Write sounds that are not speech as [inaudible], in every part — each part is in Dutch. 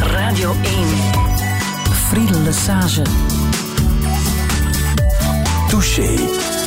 Radio 1. Friedel Lesage. Touché.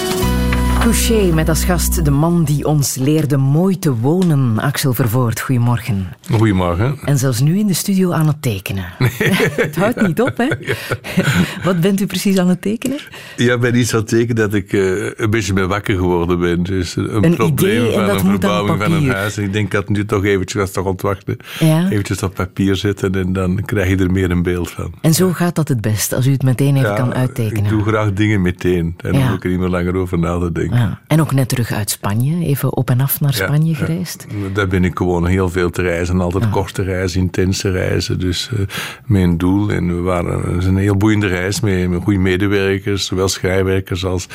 Touché met als gast de man die ons leerde mooi te wonen, Axel Vervoort. Goedemorgen. Goedemorgen. En zelfs nu in de studio aan het tekenen. [laughs] het houdt niet op, hè? [laughs] [laughs] Wat bent u precies aan het tekenen? Ja, ik ben iets aan het tekenen dat ik uh, een beetje mee wakker geworden ben. Dus een, een probleem idee, van een verbouwing van een huis. En ik denk dat nu toch eventjes was toch ontwachten. Ja. Eventjes op papier zetten en dan krijg je er meer een beeld van. En zo gaat dat het best, als u het meteen even kan uittekenen. Ik doe graag dingen meteen. En dan hoef ik er niet meer langer over na te denken. Ja. En ook net terug uit Spanje, even op en af naar Spanje Ja, gereisd. ja. Daar ben ik gewoon heel veel te reizen. Altijd korte reizen, intense reizen. Dus eh, mijn doel. En we waren, het is een heel boeiende reis met, met goede medewerkers. Zowel schrijfwerkers als,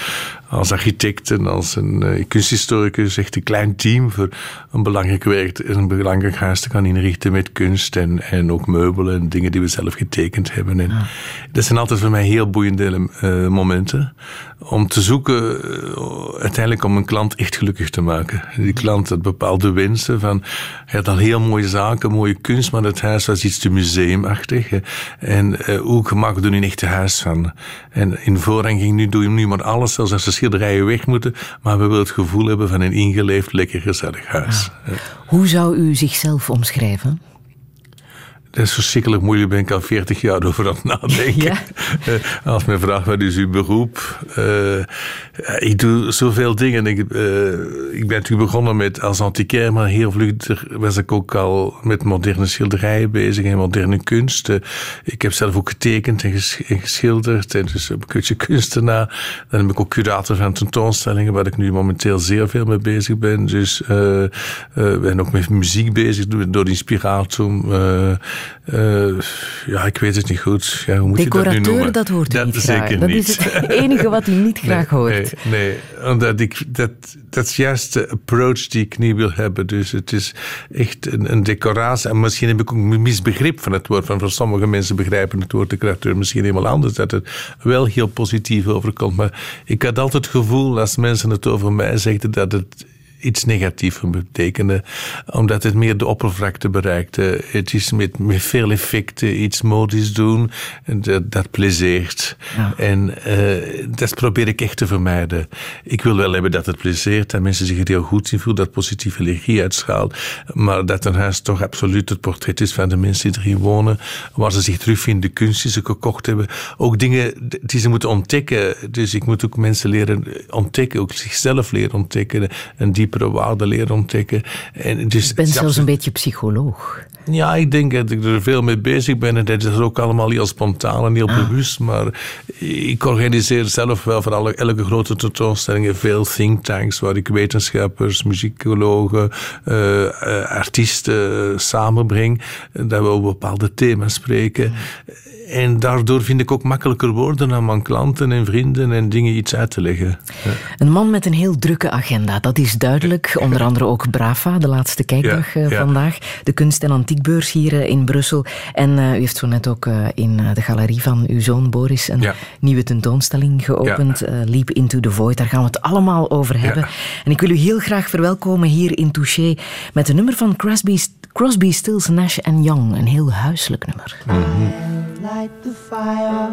als architecten, als een eh, kunsthistoricus. Echt een klein team voor een belangrijk werk, een belangrijk huis te gaan inrichten met kunst. En, en ook meubelen en dingen die we zelf getekend hebben. En Dat zijn altijd voor mij heel boeiende eh, momenten. Om te zoeken, eh, uiteindelijk om een klant echt gelukkig te maken. Die klant had bepaalde wensen van, hij had al heel mooie zaken, mooie kunst, maar het huis was iets te museumachtig. En eh, hoe we er nu een echte huis van? En in voorrang ging nu, doe je nu maar alles, zelfs als de schilderijen weg moeten, maar we willen het gevoel hebben van een ingeleefd, lekker gezellig huis. Eh, Hoe zou u zichzelf omschrijven? Dat is verschrikkelijk moeilijk, ben ik al 40 jaar over aan het nadenken. Ja? Eh, Als men vraagt wat is uw beroep, eh, ik doe zoveel dingen. Ik, eh, ik ben natuurlijk begonnen met als antiquair, maar heel vlug was ik ook al met moderne schilderijen bezig en moderne kunst. Ik heb zelf ook getekend en, ges- en geschilderd en dus een beetje kunstenaar. Dan heb ik ook curator van tentoonstellingen, waar ik nu momenteel zeer veel mee bezig ben. Dus ben ook met muziek bezig, door, door Inspiratum. Eh, ja, ik weet het niet goed. Ja, hoe moet je dat nu Decorateur, noemen? dat hoort dat niet zeker graag. Dat is het enige wat u niet [laughs] graag Nee, hoort. Nee, nee, omdat ik, dat, dat is juist de approach die ik niet wil hebben. Dus het is echt een, een decoratie. En misschien heb ik ook een misbegrip van het woord. Van voor sommige mensen begrijpen het woord decorateur misschien helemaal anders. Dat het wel heel positief overkomt. Maar ik had altijd het gevoel, als mensen het over mij zegden, dat het iets negatiefs betekende, omdat het meer de oppervlakte bereikte. Het is met, met veel effecten iets modisch doen, en dat, dat plezeert. Ja. En eh, dat probeer ik echt te vermijden. Ik wil wel hebben dat het plezeert, dat mensen zich er heel goed in voelen, dat positieve energie uitstraalt, maar dat een huis toch absoluut het portret is van de mensen die erin wonen, waar ze zich terugvinden, de kunst die ze gekocht hebben, ook dingen die ze moeten ontdekken. Dus ik moet ook mensen leren ontdekken, ook zichzelf leren ontdekken, een diepere waarde leren ontdekken. En dus, bent het is zelfs een beetje psycholoog. ja, ik denk dat ik er veel mee bezig ben. En dat is ook allemaal heel spontaan en heel bewust. Maar ik organiseer zelf wel voor alle, elke grote tentoonstelling veel think tanks. Waar ik wetenschappers, muzikologen, eh, eh, artiesten eh, samenbreng. Dat we over bepaalde thema's spreken. En daardoor vind ik ook makkelijker woorden aan mijn klanten en vrienden en dingen iets uit te leggen. Een man met een heel drukke agenda, dat is duidelijk. Onder andere ook Brava, de laatste kijkdag Ja, eh, ja. vandaag. De kunst- en antiekbeurs hier eh, in Brussel. En eh, u heeft zo net ook eh, in de galerie van uw zoon Boris een Ja. nieuwe tentoonstelling geopend. eh, Leap into the Void, daar gaan we het allemaal over hebben. En ik wil u heel graag verwelkomen hier in Touché met een nummer van Crosby, Crosby Stills, Nash Young. Een heel huiselijk nummer. light the fire.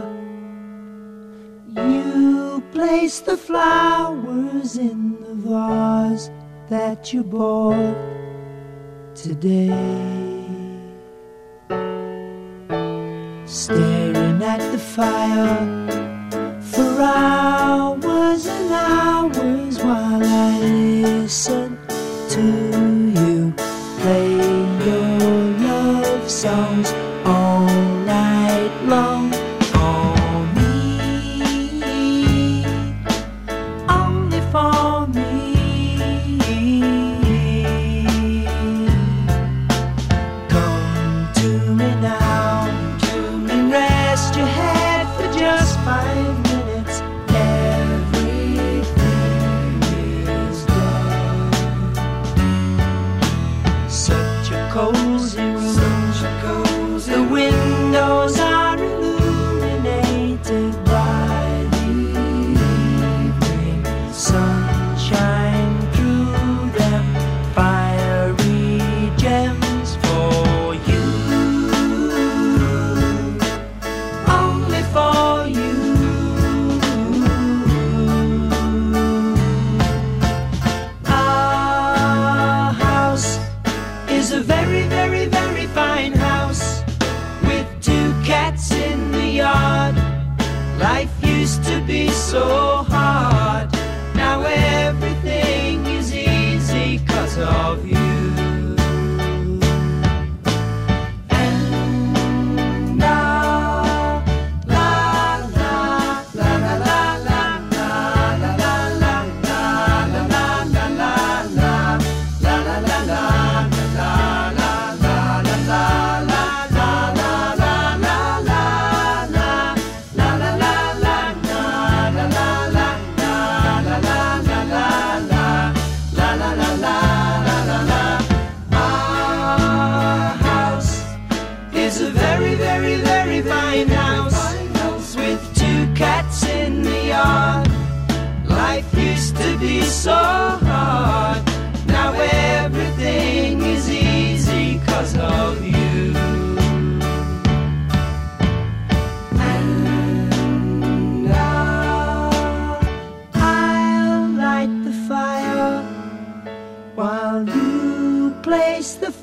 You place the flowers in the vase that you bought today. Staring at the fire for hours and hours while I listen to you play your love songs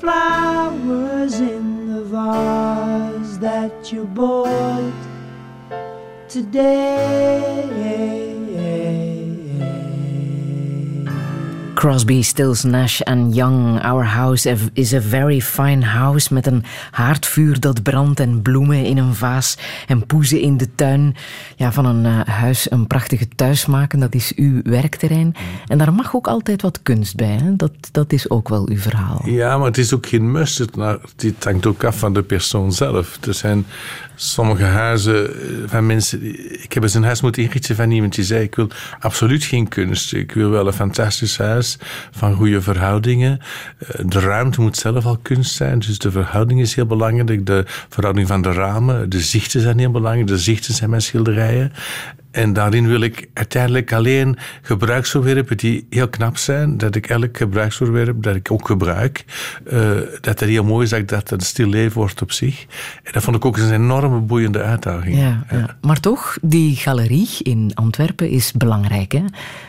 flowers in the vase that you bought today. Crosby, Stills, Nash and Young. Our house is a very fine house met een haardvuur dat brandt en bloemen in een vaas en poezen in de tuin. Ja, van een uh, huis een prachtige thuis maken, dat is uw werkterrein. En daar mag ook altijd wat kunst bij. Hè? Dat, dat is ook wel uw verhaal. Ja, maar het is ook geen must. Het hangt ook af van de persoon zelf. Er zijn sommige huizen eh, van mensen. Ik heb eens een huis moeten inrichten van iemand die zei: Ik wil absoluut geen kunst. Ik wil wel een fantastisch huis van goede verhoudingen. Eh, de ruimte moet zelf al kunst zijn, dus de verhouding is heel belangrijk. De verhouding van de ramen, de zichten zijn heel belangrijk. De zichten zijn mijn schilderijen. En daarin wil ik uiteindelijk alleen gebruiksvoorwerpen die heel knap zijn. Dat ik elk gebruiksvoorwerp dat ik ook gebruik, uh, dat het heel mooi is dat dat een stil leven wordt op zich. En dat vond ik ook een enorme boeiende uitdaging. Ja, ja. Maar toch, die galerie in Antwerpen is belangrijk. Hè?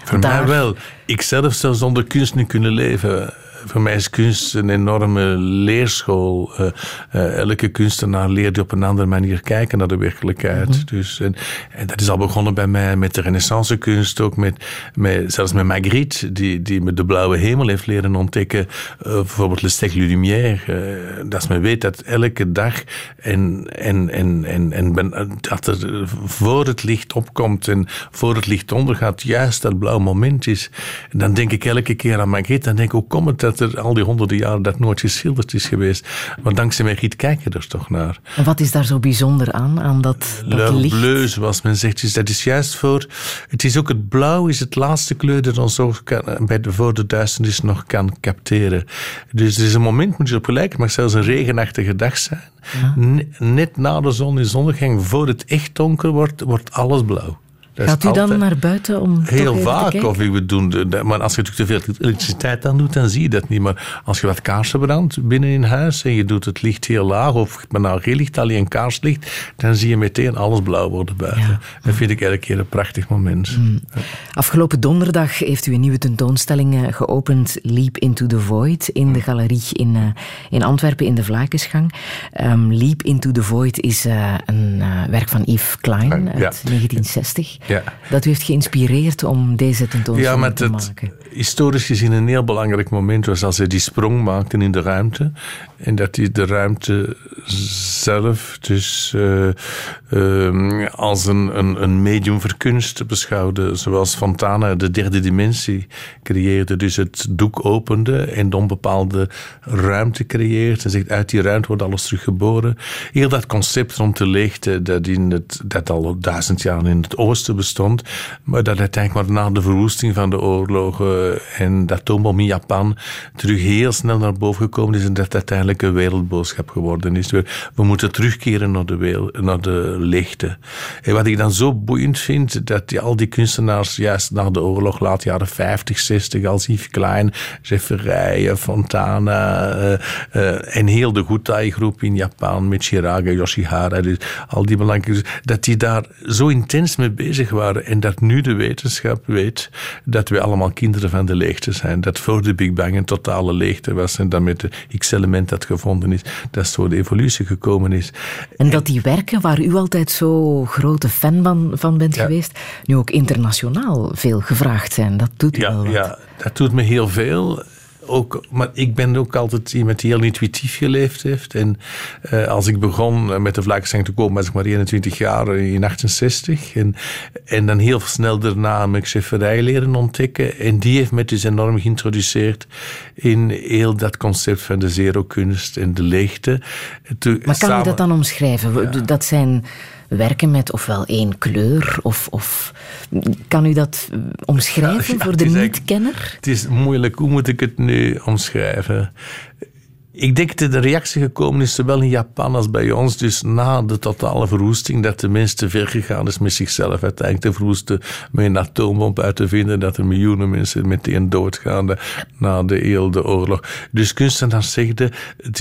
Voor Daar... mij wel. Ik zelf zou zonder kunst niet kunnen leven voor mij is kunst een enorme leerschool. Uh, uh, elke kunstenaar leert op een andere manier kijken naar de werkelijkheid. Mm -hmm. dus, en, en, dat is al begonnen bij mij met de renaissancekunst, ook met, met, zelfs met Magritte, die, die me de blauwe hemel heeft leren ontdekken. Uh, bijvoorbeeld Le Stecle Lumière. dat men weet dat elke dag en, en, en, en, en ben, dat er voor het licht opkomt en voor het licht ondergaat, juist dat blauw moment is. En dan denk ik elke keer aan Magritte, dan denk ik, hoe komt het dat dat er al die honderden jaren dat nooit geschilderd is geweest. Maar dankzij mij Giet kijken er toch naar. En wat is daar zo bijzonder aan, aan dat, dat licht? Bleu, zoals men zegt. Dus dat is juist voor... Het is ook het blauw is het laatste kleur dat ons oog kan, bij de, voor de duisternis nog kan capteren. Dus er is een moment, moet je op gelijk, maar zelfs een regenachtige dag zijn. Ja. Net na de zon in zonnegang, voor het echt donker wordt, wordt alles blauw. Gaat u dan naar buiten om Heel vaak. te of ik doen, maar als je natuurlijk te veel elektriciteit aan doet, dan zie je dat niet. Maar als je wat kaarsen brandt binnen in huis en je doet het licht heel laag, of maar nou geen licht, alleen kaarslicht, dan zie je meteen alles blauw worden buiten. Ja. Dat vind ik elke keer een prachtig moment. Mm. Afgelopen donderdag heeft u een nieuwe tentoonstelling geopend, Leap into the Void, in de galerie in, uh, in Antwerpen, in de Vlakensgang. Um, Leap into the Void is uh, een uh, werk van Yves Klein uit ja. 1960. Ja. Dat u heeft geïnspireerd om deze tentoonstelling ja, te maken. Historisch gezien een heel belangrijk moment was als hij die sprong maakte in de ruimte. En dat hij de ruimte zelf dus uh, uh, als een, een, een medium voor kunst beschouwde. Zoals Fontana de derde dimensie creëerde. Dus het doek opende en dan bepaalde ruimte creëert. En zegt uit die ruimte wordt alles teruggeboren. Heel dat concept rond de leegte dat, in het, dat al duizend jaar in het oosten bestond. Maar dat uiteindelijk maar na de verwoesting van de oorlogen en de atoombom in Japan terug heel snel naar boven gekomen is. En dat uiteindelijk een wereldboodschap geworden is. We, we moeten terugkeren naar de, wereld, naar de leegte. En wat ik dan zo boeiend vind, dat die, al die kunstenaars juist na de oorlog, laat jaren 50, 60, als Yves Klein, Jefferijen, Fontana uh, uh, en heel de Gutai-groep in Japan met Shiraga, Yoshihara, dus al die belangrijke, dat die daar zo intens mee bezig waren en dat nu de wetenschap weet dat we allemaal kinderen van de leegte zijn. Dat voor de Big Bang een totale leegte was en dat met de X-element dat gevonden is, dat zo de evolutie gekomen is. En dat die werken waar u altijd zo grote fan van, van bent ja. geweest, nu ook internationaal veel gevraagd zijn. Dat doet ja, wel wat. Ja, dat doet me heel veel ook, maar ik ben ook altijd iemand die heel intuïtief geleefd heeft. En uh, als ik begon met de vlakzang te komen, was ik maar 21 jaar in 68. En, en dan heel snel daarna mijn chefferij leren ontdekken. En die heeft me dus enorm geïntroduceerd in heel dat concept van de zero-kunst en de leegte. Maar kan je dat dan omschrijven? Ja. Dat zijn werken met ofwel één kleur? Of, of kan u dat omschrijven ja, ja, voor de niet-kenner? Het is moeilijk. Hoe moet ik het nu omschrijven? Ik denk dat de reactie gekomen is, zowel in Japan als bij ons, dus na de totale verwoesting, dat de mens te ver gegaan is met zichzelf uiteindelijk te verwoesten, met een atoombom uit te vinden, dat er miljoenen mensen meteen doodgaan na de Eelde Oorlog. Dus kunstenaars zeggen,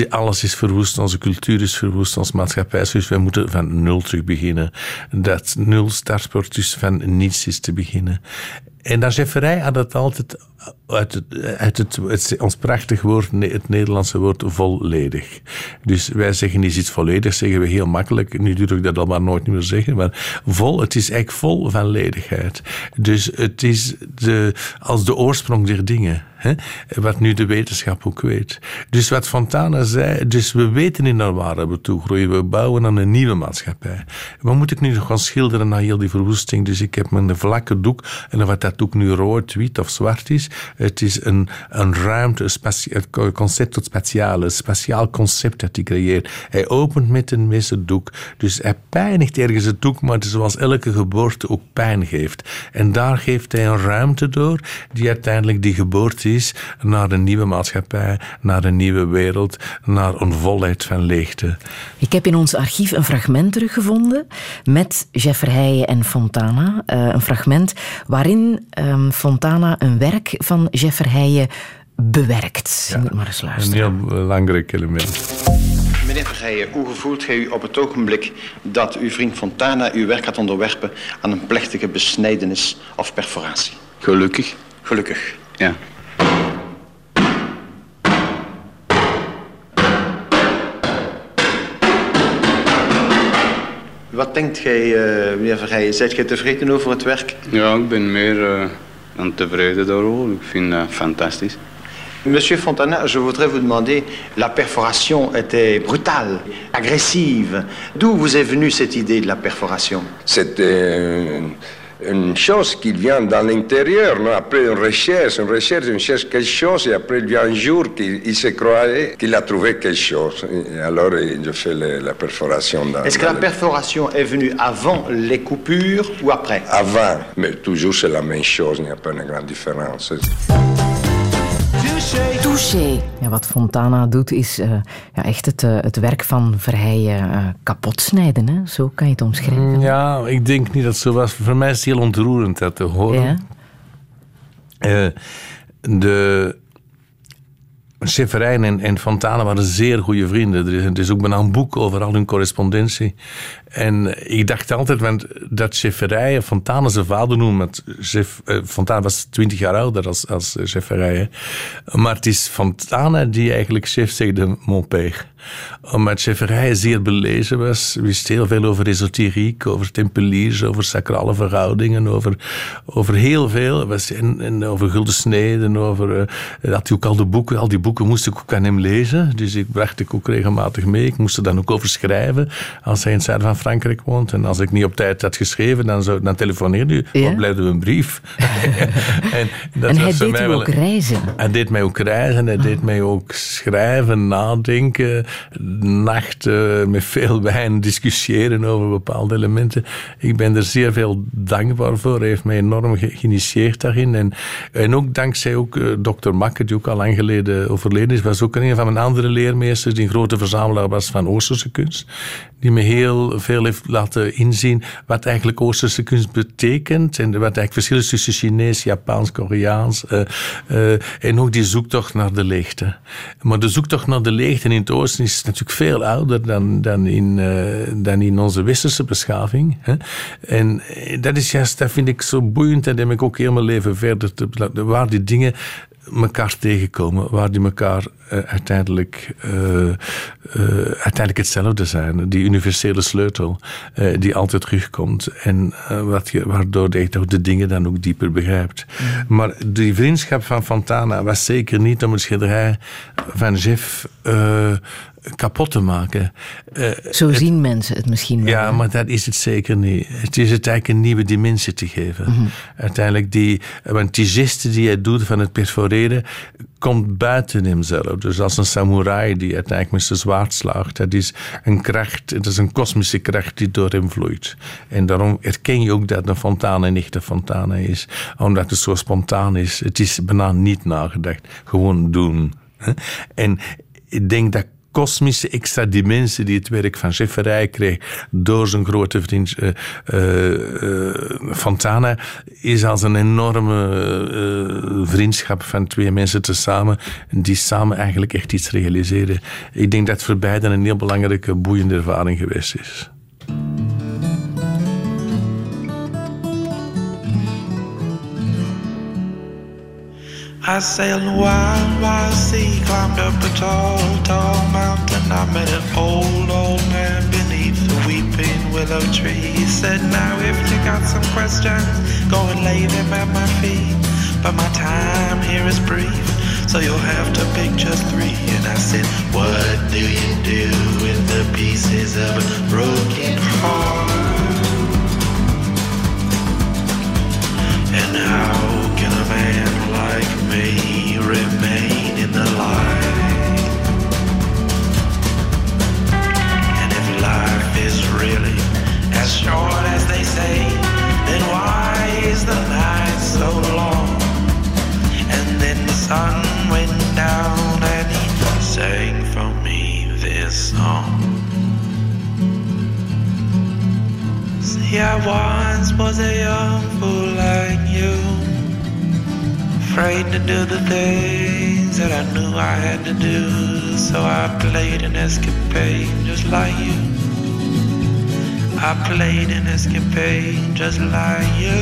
alles is verwoest, onze cultuur is verwoest, onze maatschappij is verwoest, wij moeten van nul terug beginnen. Dat nul startpunt dus van niets is te beginnen. En dat Jefferij had het altijd uit, het, uit het, ons prachtig woord, het Nederlandse woord volledig. Dus wij zeggen niet iets volledig, zeggen we heel makkelijk. Nu durf ik dat al maar nooit meer zeggen, maar vol, het is eigenlijk vol van ledigheid. Dus het is de, als de oorsprong der dingen. Wat nu de wetenschap ook weet. Dus wat Fontana zei, dus we weten in waar we toe groeien. We bouwen aan een nieuwe maatschappij. Wat moet ik nu nog gaan schilderen na heel die verwoesting? Dus ik heb mijn vlakke doek, en of dat doek nu rood, wit of zwart is, het is een, een ruimte, een concept tot speciaal, een speciaal concept dat hij creëert. Hij opent met een doek. Dus hij pijnigt ergens het doek, maar zoals elke geboorte ook pijn geeft. En daar geeft hij een ruimte door, die uiteindelijk die geboorte is naar een nieuwe maatschappij, naar een nieuwe wereld, naar een volheid van leegte. Ik heb in ons archief een fragment teruggevonden met Jeff Verheijen en Fontana. Uh, een fragment waarin um, Fontana een werk van Jeff Verheijen bewerkt. Ja, moet maar eens luisteren. Een heel belangrijk element. Meneer Verheijen, hoe gevoelt gij u op het ogenblik dat uw vriend Fontana uw werk had onderwerpen aan een plechtige besnijdenis of perforatie? Gelukkig. Gelukkig. Ja. Wat denkt gij, uh, meneer Verheijen? Zijt gij tevreden over het werk? Ja, ik ben meer uh, dan tevreden daarover. Ik vind dat fantastisch. Monsieur Fontana, je voudrais vous demander, la perforation était brutale, agressive. D'où vous est venue cette idée de la perforation C'était une chose qui vient dans l'intérieur, non? Après une recherche, une recherche, on cherche quelque chose et après il vient un jour qu'il se croyait qu'il a trouvé quelque chose. Et alors je fais la perforation. Est-ce que la perforation est venue avant les coupures ou après? Avant, mais toujours c'est la même chose, il n'y a pas une grande différence. Touché. Ja, wat Fontana doet is uh, ja, echt het, uh, het werk van Verheijen uh, kapot snijden. Hè? Zo kan je het omschrijven. Ja, ik denk niet dat het zo was. Voor mij is het heel ontroerend dat te horen. Ja? de Severijn en, en Fontana waren zeer goede vrienden. Er is, er is ook bijna een boek over al hun correspondentie. En ik dacht altijd want dat Chefferij Fontana zijn vader noemde. Chef, eh, was twintig jaar ouder als, als. Maar het is Fontana die eigenlijk chef zegde mon père omdat Chefferij zeer belezen was, wist heel veel over esoteriek, over tempeliers, over sacrale verhoudingen, over, over heel veel. Was, en, over gulden sneden, over... Uh, had hij ook al de boeken, al die boeken moest ik ook aan hem lezen. Dus ik bracht ik ook regelmatig mee. Ik moest er dan ook over schrijven, als hij het van Frankrijk woont. En als ik niet op tijd had geschreven, dan, zou, dan telefoneerde u, ja? of blijfde een brief. [laughs] en dat en hij deed u ook reizen. Hij deed mij ook reizen, hij deed mij ook schrijven, nadenken nachten met veel wijn discussiëren over bepaalde elementen. Ik ben er zeer veel dankbaar voor. Hij heeft mij enorm geïnitieerd daarin. En, en ook dankzij ook, uh, dokter Makke, die ook al lang geleden overleden is, was ook een van mijn andere leermeesters die een grote verzamelaar was van Oosterse kunst. Die me heel veel heeft laten inzien wat eigenlijk Oosterse kunst betekent. En wat eigenlijk verschil is tussen Chinees, Japans, Koreaans. Uh, uh, en ook die zoektocht naar de leegte. Maar de zoektocht naar de leegte in het Oosten is natuurlijk veel ouder dan, dan, in, uh, dan in onze westerse beschaving. Hè? En eh, dat is juist, dat vind ik zo boeiend en dat heb ik ook heel mijn leven verder te waar die dingen elkaar tegenkomen, waar die elkaar uh, uiteindelijk, uh, uh, uiteindelijk hetzelfde zijn. Die universele sleutel die altijd terugkomt en wat je, waardoor je toch de dingen dan ook dieper begrijpt. Mm. Maar die vriendschap van Fontana was zeker niet om het schilderij van Jeff kapot te maken. Uh, Zo het, zien mensen het misschien wel. Ja, maar dat is het zeker niet. Het is het eigenlijk een nieuwe dimensie te geven. Mm -hmm. Uiteindelijk, die, want die geste die hij doet van het perforeren, komt buiten hemzelf. Dus als een samurai die uiteindelijk met zijn zwaard slaagt. Dat is een kracht, het is een kosmische kracht die door hem vloeit. En daarom herken je ook dat een fontane niet de fontane is. Omdat het zo spontaan is. Het is bijna niet nagedacht. Gewoon doen. En ik denk dat kosmische extra dimensie die het werk van Schefferij kreeg door zijn grote vriend uh, uh, Fontana, is als een enorme vriendschap van twee mensen tezamen die samen eigenlijk echt iets realiseren. Ik denk dat voor beiden een heel belangrijke, boeiende ervaring geweest is. I sailed a wild, wild sea, climbed up a tall, tall mountain. I met an old, old man beneath the weeping willow tree. He said, Now if you got some questions, go and lay them at my feet. But my time here is brief, so you'll have to pick just three. And I said, What do you do with the pieces of a broken heart? Had to do. So I played an escapade just like you. I played an escapade just like you.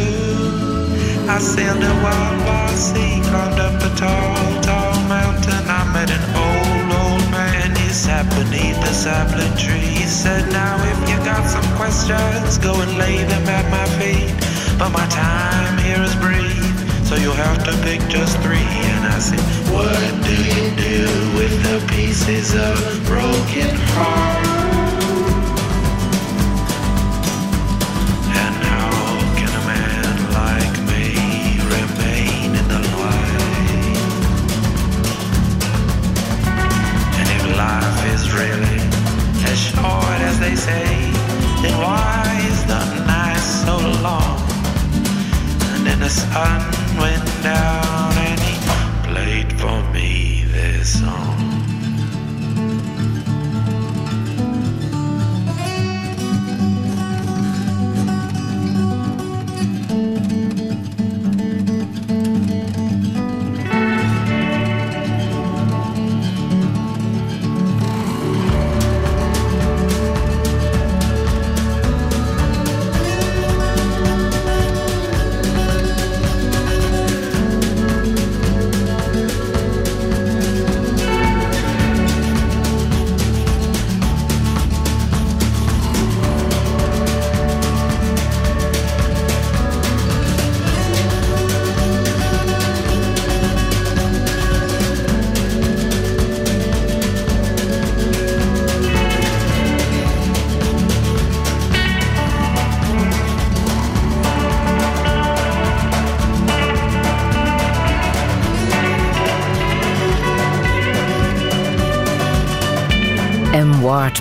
I sailed a wild, wild sea, climbed up a tall, tall mountain. I met an old, old man. He sat beneath a sapling tree. He said, Now if you got some questions, go and lay them at my feet. But my time here is brief. So you'll have to pick just three. And I said, What do you do with the pieces of broken heart?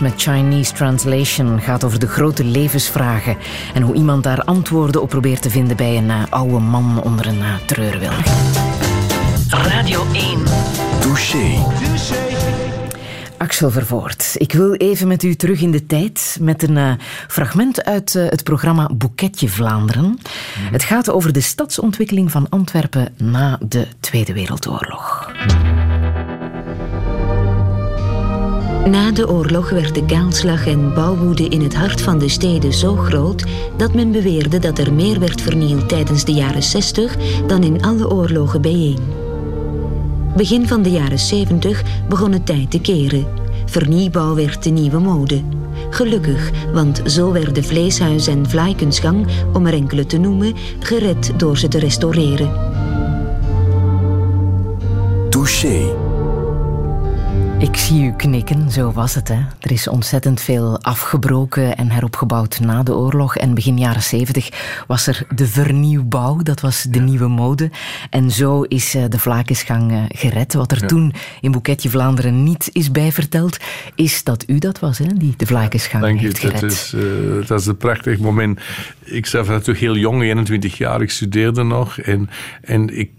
Met Chinese Translation gaat over de grote levensvragen en hoe iemand daar antwoorden op probeert te vinden bij een uh, oude man onder een uh, treurwilg. Radio 1. Touché. Axel Vervoort, ik wil even met u terug in de tijd met een uh, fragment uit uh, het programma Boeketje Vlaanderen. Mm -hmm. Het gaat over de stadsontwikkeling van Antwerpen na de Tweede Wereldoorlog. Na de oorlog werd de kaalslag en bouwwoede in het hart van de steden zo groot dat men beweerde dat er meer werd vernield tijdens de jaren 60 dan in alle oorlogen bijeen. Begin van de jaren 70 begon het tijd te keren. Vernieuwbouw werd de nieuwe mode. Gelukkig, want zo werden Vleeshuis en Vlaaikensgang, om er enkele te noemen, gered door ze te restaureren. Touché. Ik zie u knikken, zo was het. Hè. Er is ontzettend veel afgebroken en heropgebouwd na de oorlog. En begin jaren zeventig was er de vernieuwbouw, dat was de ja. nieuwe mode. En zo is de Vlakensgang gered. Wat er ja. toen in Boeketje Vlaanderen niet is bijverteld, is dat u dat was, hè, die de Vlakensgang Dank heeft gered. Dat is, uh, dat is een prachtig moment. Ik zelf was natuurlijk heel jong, 21 jaar, ik studeerde nog. En, en ik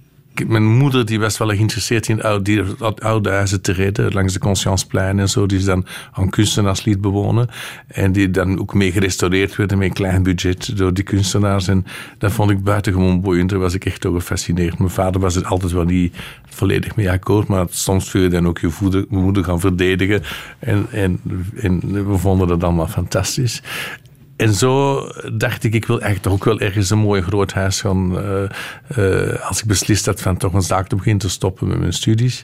mijn moeder die was wel geïnteresseerd in oude, oude huizen te redden, langs de Conscienceplein en zo. Die is dan aan kunstenaars liet bewonen. En die dan ook mee gerestaureerd werden met een klein budget door die kunstenaars. En dat vond ik buitengewoon boeiend. Daar was ik echt door gefascineerd. Mijn vader was het altijd wel niet volledig mee akkoord, maar soms wil je dan ook je moeder gaan verdedigen. En, en, en we vonden dat allemaal fantastisch. En zo dacht ik, ik wil echt ook wel ergens een mooi groot huis gaan. Uh, uh, als ik beslist had van toch een zaak te beginnen te stoppen met mijn studies.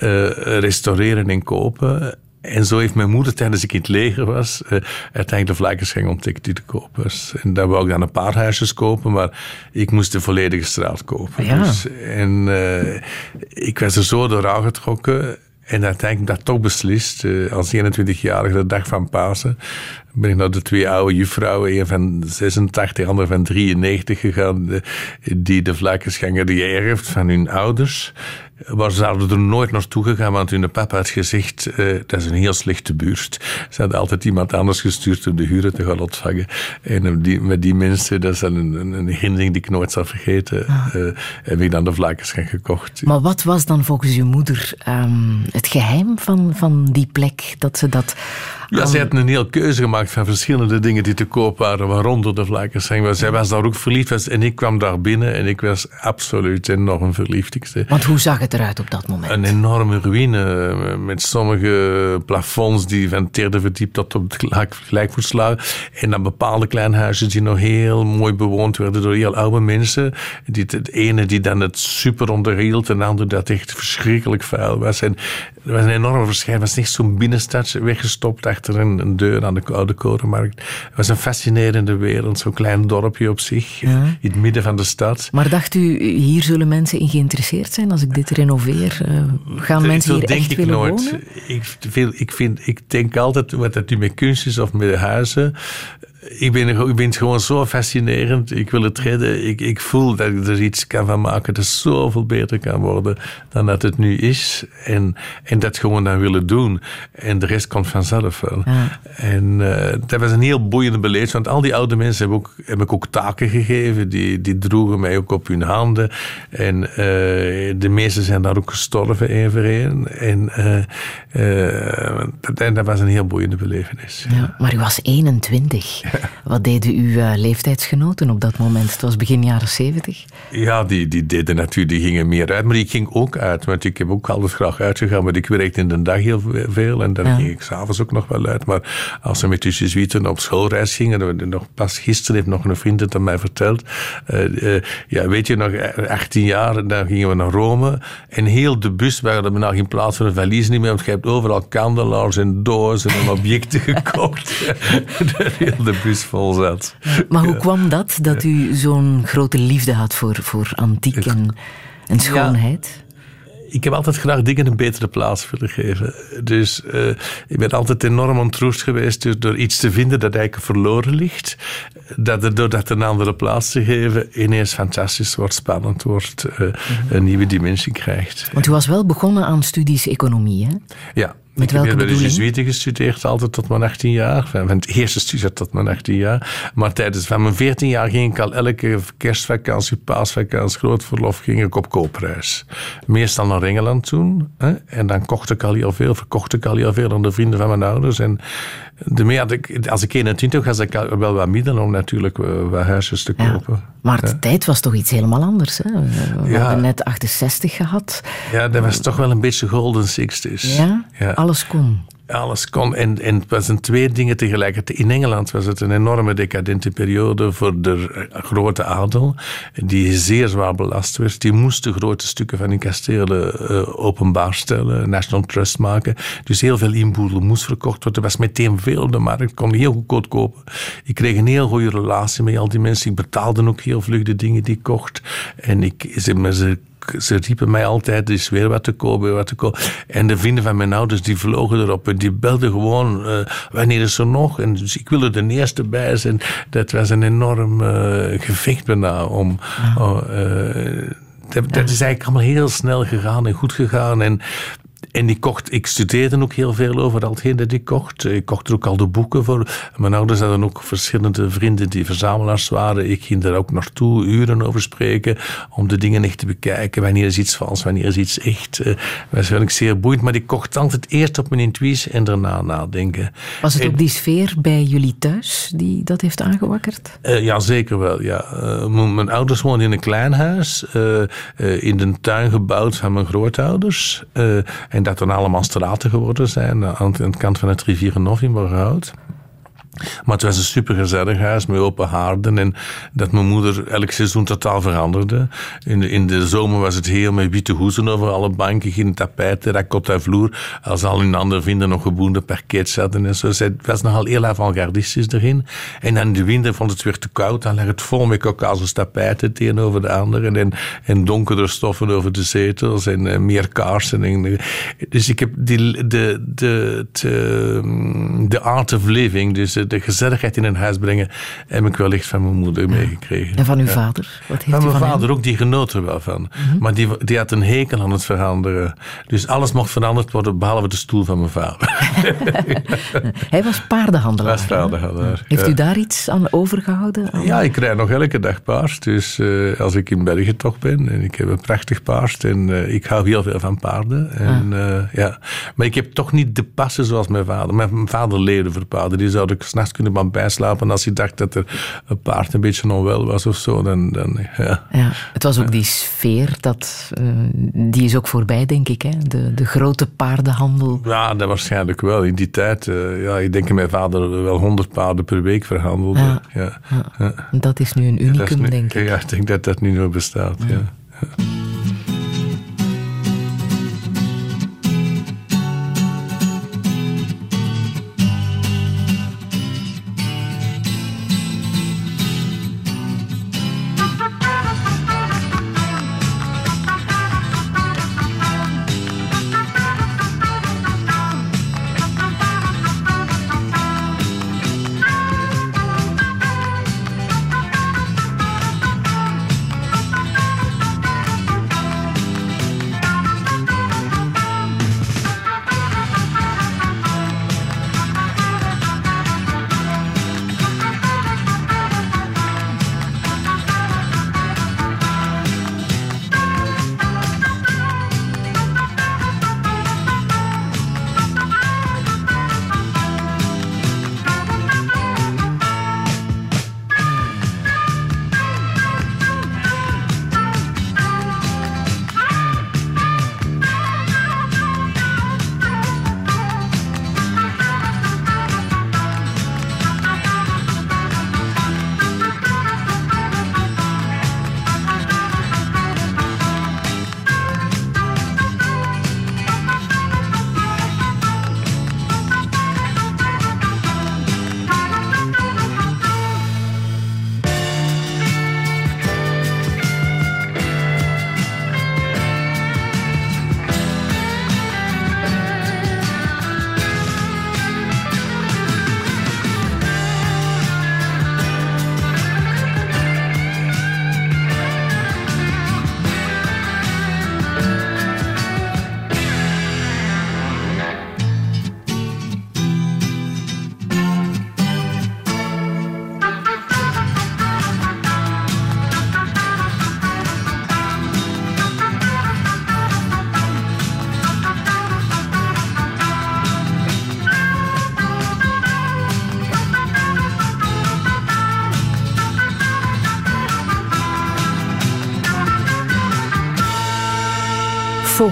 Uh, restaureren en kopen. En zo heeft mijn moeder tijdens ik in het leger was, uiteindelijk de Vlakkerscheng ontdekt die te kopen was. En daar wou ik dan een paar huisjes kopen, maar ik moest de volledige straat kopen. Ja. Dus, en ik was er zo door aangetrokken. En uiteindelijk dat toch beslist, als 21-jarige, de dag van Pasen, ben ik naar de twee oude juffrouwen, een van 86, ander van 93 gegaan, die de vlakkenschenger die erft van hun ouders. Maar ze hadden er nooit naartoe gegaan, want hun papa had gezegd, uh, dat is een heel slechte buurt. Ze hadden altijd iemand anders gestuurd om de huren te gaan ontvangen. En die, met die mensen, dat is een, een, een herinnering die ik nooit zal vergeten, uh, heb ik dan de vlakkenschenk gekocht. Maar wat was dan volgens uw moeder um, het geheim van, van die plek, dat ze dat ja, zij had een heel keuze gemaakt van verschillende dingen die te koop waren, waaronder de vlakkenschenk. Zij was daar ook verliefd en ik kwam daar binnen en ik was absoluut enorm verliefd. Want hoe zag het eruit op dat moment? Een enorme ruïne met sommige plafonds die van het derde verdiep tot op het gelijkvoets lagen. En dan bepaalde kleine huisjes die nog heel mooi bewoond werden door heel oude mensen. Die, het ene die dan het super onderhield en de andere dat echt verschrikkelijk vuil was. En er was een enorme verschil. Het was niet zo'n binnenstad weggestopt achter een, een, deur aan de Oude Korenmarkt. Het was een fascinerende wereld, zo'n klein dorpje op zich, ja. in het midden van de stad. Maar dacht u, hier zullen mensen in geïnteresseerd zijn als ik dit renoveer? Uh, gaan mensen hier denk echt ik willen nooit. wonen? Ik, veel, ik, vind, ik denk altijd, wat dat nu met kunst is of met huizen, ik ben, ik ben gewoon zo fascinerend. Ik wil het redden. Ik, ik voel dat ik er iets kan van maken dat zoveel beter kan worden dan dat het nu is. En, en dat gewoon dan willen doen. En de rest komt vanzelf wel. Ja. En uh, dat was een heel boeiende beleid. Want al die oude mensen heb, ook, heb ik ook taken gegeven. Die, die droegen mij ook op hun handen. En uh, de meesten zijn daar ook gestorven, één voor één. En uh, dat, dat was een heel boeiende belevenis. Ja, maar u was 21. Wat deden uw uh, leeftijdsgenoten op dat moment? Het was begin jaren 70. Ja, die, die deden natuurlijk, die gingen meer uit. Maar ik ging ook uit, want ik heb ook altijd graag uitgegaan. Maar ik werkte in de dag heel veel en dan ja. ging ik s'avonds ook nog wel uit. Maar als we met de Jesuiten op schoolreis gingen, nog, pas gisteren heeft nog een vriend het aan mij verteld. Uh, uh, ja, weet je nog, 18 jaar, dan gingen we naar Rome. En heel de bus, we hadden nog in plaats van een valies niet meer, want je hebt overal kandelaars en dozen en objecten [laughs] gekocht. heel [laughs] de bus vol zat. Maar hoe kwam dat, dat u zo'n grote liefde had voor, voor antiek en, en schoonheid? Ja ik heb altijd graag dingen een betere plaats willen geven. Dus uh, ik ben altijd enorm ontroerd geweest door, door, iets te vinden dat eigenlijk verloren ligt. Dat er door dat een andere plaats te geven ineens fantastisch wordt, spannend wordt, uh, mm -hmm. een nieuwe dimensie krijgt. Want u was wel begonnen aan studies economie, hè? Ja. Met ik heb bij de? Jesuiten gestudeerd, altijd tot mijn 18 jaar. Van het eerste studie tot mijn 18 jaar. Maar tijdens van mijn 14 jaar ging ik al elke kerstvakantie, paasvakantie, groot verlof, ging ik op koopreis. Meestal naar Engeland toen. Hè? En dan kocht ik al heel veel, verkocht ik al heel veel aan de vrienden van mijn ouders. En had ik, als ik 21 was, had ik wel wat middelen om natuurlijk wat huisjes te kopen. Ja, maar de ja. tijd was toch iets helemaal anders. Hè? We Ja. hebben net 68 gehad. Ja, dat was toch wel een beetje golden sixties. Ja? Ja. Alles kon. Alles kon. En, en het was een twee dingen tegelijkertijd. In Engeland was het een enorme decadente periode voor de grote adel, die zeer zwaar belast werd. Die moesten grote stukken van hun kastelen uh, openbaar stellen, National Trust maken. Dus heel veel inboedel moest verkocht worden. Er was meteen veel op de markt, kon heel goedkoop kopen. Ik kreeg een heel goede relatie met al die mensen. Ik betaalde ook heel vlug de dingen die ik kocht. En ik, ze, ze ze riepen mij altijd, er is weer wat te koop, weer wat te koop. En de vrienden van mijn ouders, die vlogen erop en die belden gewoon, uh, wanneer is er nog? En dus ik wilde de eerste bij zijn. Dat was een enorm uh, gevecht bijna om... Ja. Uh, dat, dat, is eigenlijk allemaal heel snel gegaan en goed gegaan. En en ik, kocht, ik studeerde ook heel veel over al hetgeen dat ik kocht. Ik kocht er ook al de boeken voor. Mijn ouders hadden ook verschillende vrienden die verzamelaars waren. Ik ging daar ook naartoe, uren over spreken, om de dingen echt te bekijken. Wanneer is iets vals, wanneer is iets echt. Uh, waarschijnlijk zeer boeiend, maar ik kocht altijd eerst op mijn intuïtie en daarna nadenken. Was het ook die sfeer bij jullie thuis die dat heeft aangewakkerd? Uh, ja, zeker wel. Ja. Uh, mijn ouders woonden in een klein huis, in de tuin gebouwd van mijn grootouders. En dat dan allemaal straten geworden zijn aan de kant van het rivierenhof in Borgerhout. Maar het was een supergezellig huis met open haarden. En dat mijn moeder elk seizoen totaal veranderde. In de, in de zomer was het heel met witte hoezen over alle banken, geen tapijten, rakot en vloer. Als al hun andere vrienden nog geboende parket zaten en zo. Het was nogal heel avant-gardistisch erin. En in de winter vond het weer te koud. Dan lag het vol met Caucasus tapijten tegenover de anderen. En, en donkere stoffen over de zetels. En uh, meer kaarsen. En, dus ik heb die, de, de, de, de art of living, dus de gezelligheid in een huis brengen, heb ik wellicht van mijn moeder meegekregen. En van uw vader? Wat heeft van mijn van vader hem? ook, die genoot er wel van. Maar die, die had een hekel aan het veranderen. Dus alles mocht veranderd worden, behalve de stoel van mijn vader. [laughs] Hij was paardenhandelaar. Was paardenhandelaar. Heeft u daar iets aan overgehouden? Aan... Ja, ik rijd nog elke dag paard. Dus uh, als ik in België toch ben en ik heb een prachtig paard en uh, ik hou heel veel van paarden. En, ah. uh, ja. Maar ik heb toch niet de passen zoals mijn vader. Mijn vader leerde voor paarden. Die zou ik s'nachts kunnen maar bijslapen als hij dacht dat er een paard een beetje onwel was of zo. Dan, dan, ja. Ja, het was ook die sfeer, dat, die is ook voorbij, denk ik. Hè? De, de grote paardenhandel. Ja, dat waarschijnlijk wel. In die tijd, ja, ik denk dat mijn vader wel honderd paarden per week verhandelde. Ja. Ja. Ja. Dat is nu een unicum, nu, denk ik. Ja, ik denk dat dat nu nog bestaat. Ja.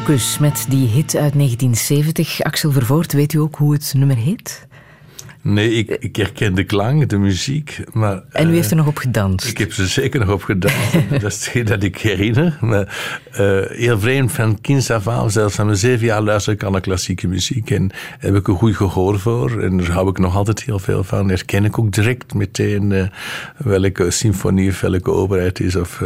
Focus met die hit uit 1970. Axel Vervoort, weet u ook hoe het nummer heet? Nee, ik, ik herken de klank, de muziek. Maar, en u heeft er nog op gedanst? Ik heb er zeker nog op gedanst. [laughs] dat is hetgeen dat ik herinner. Maar uh, heel vreemd, van kinds af aan, zelfs van mijn zeven jaar luister ik aan de klassieke muziek. En heb ik een goed gehoor voor. En daar hou ik nog altijd heel veel van. Herken ik ook direct meteen uh, welke symfonie of welke opera het is. Of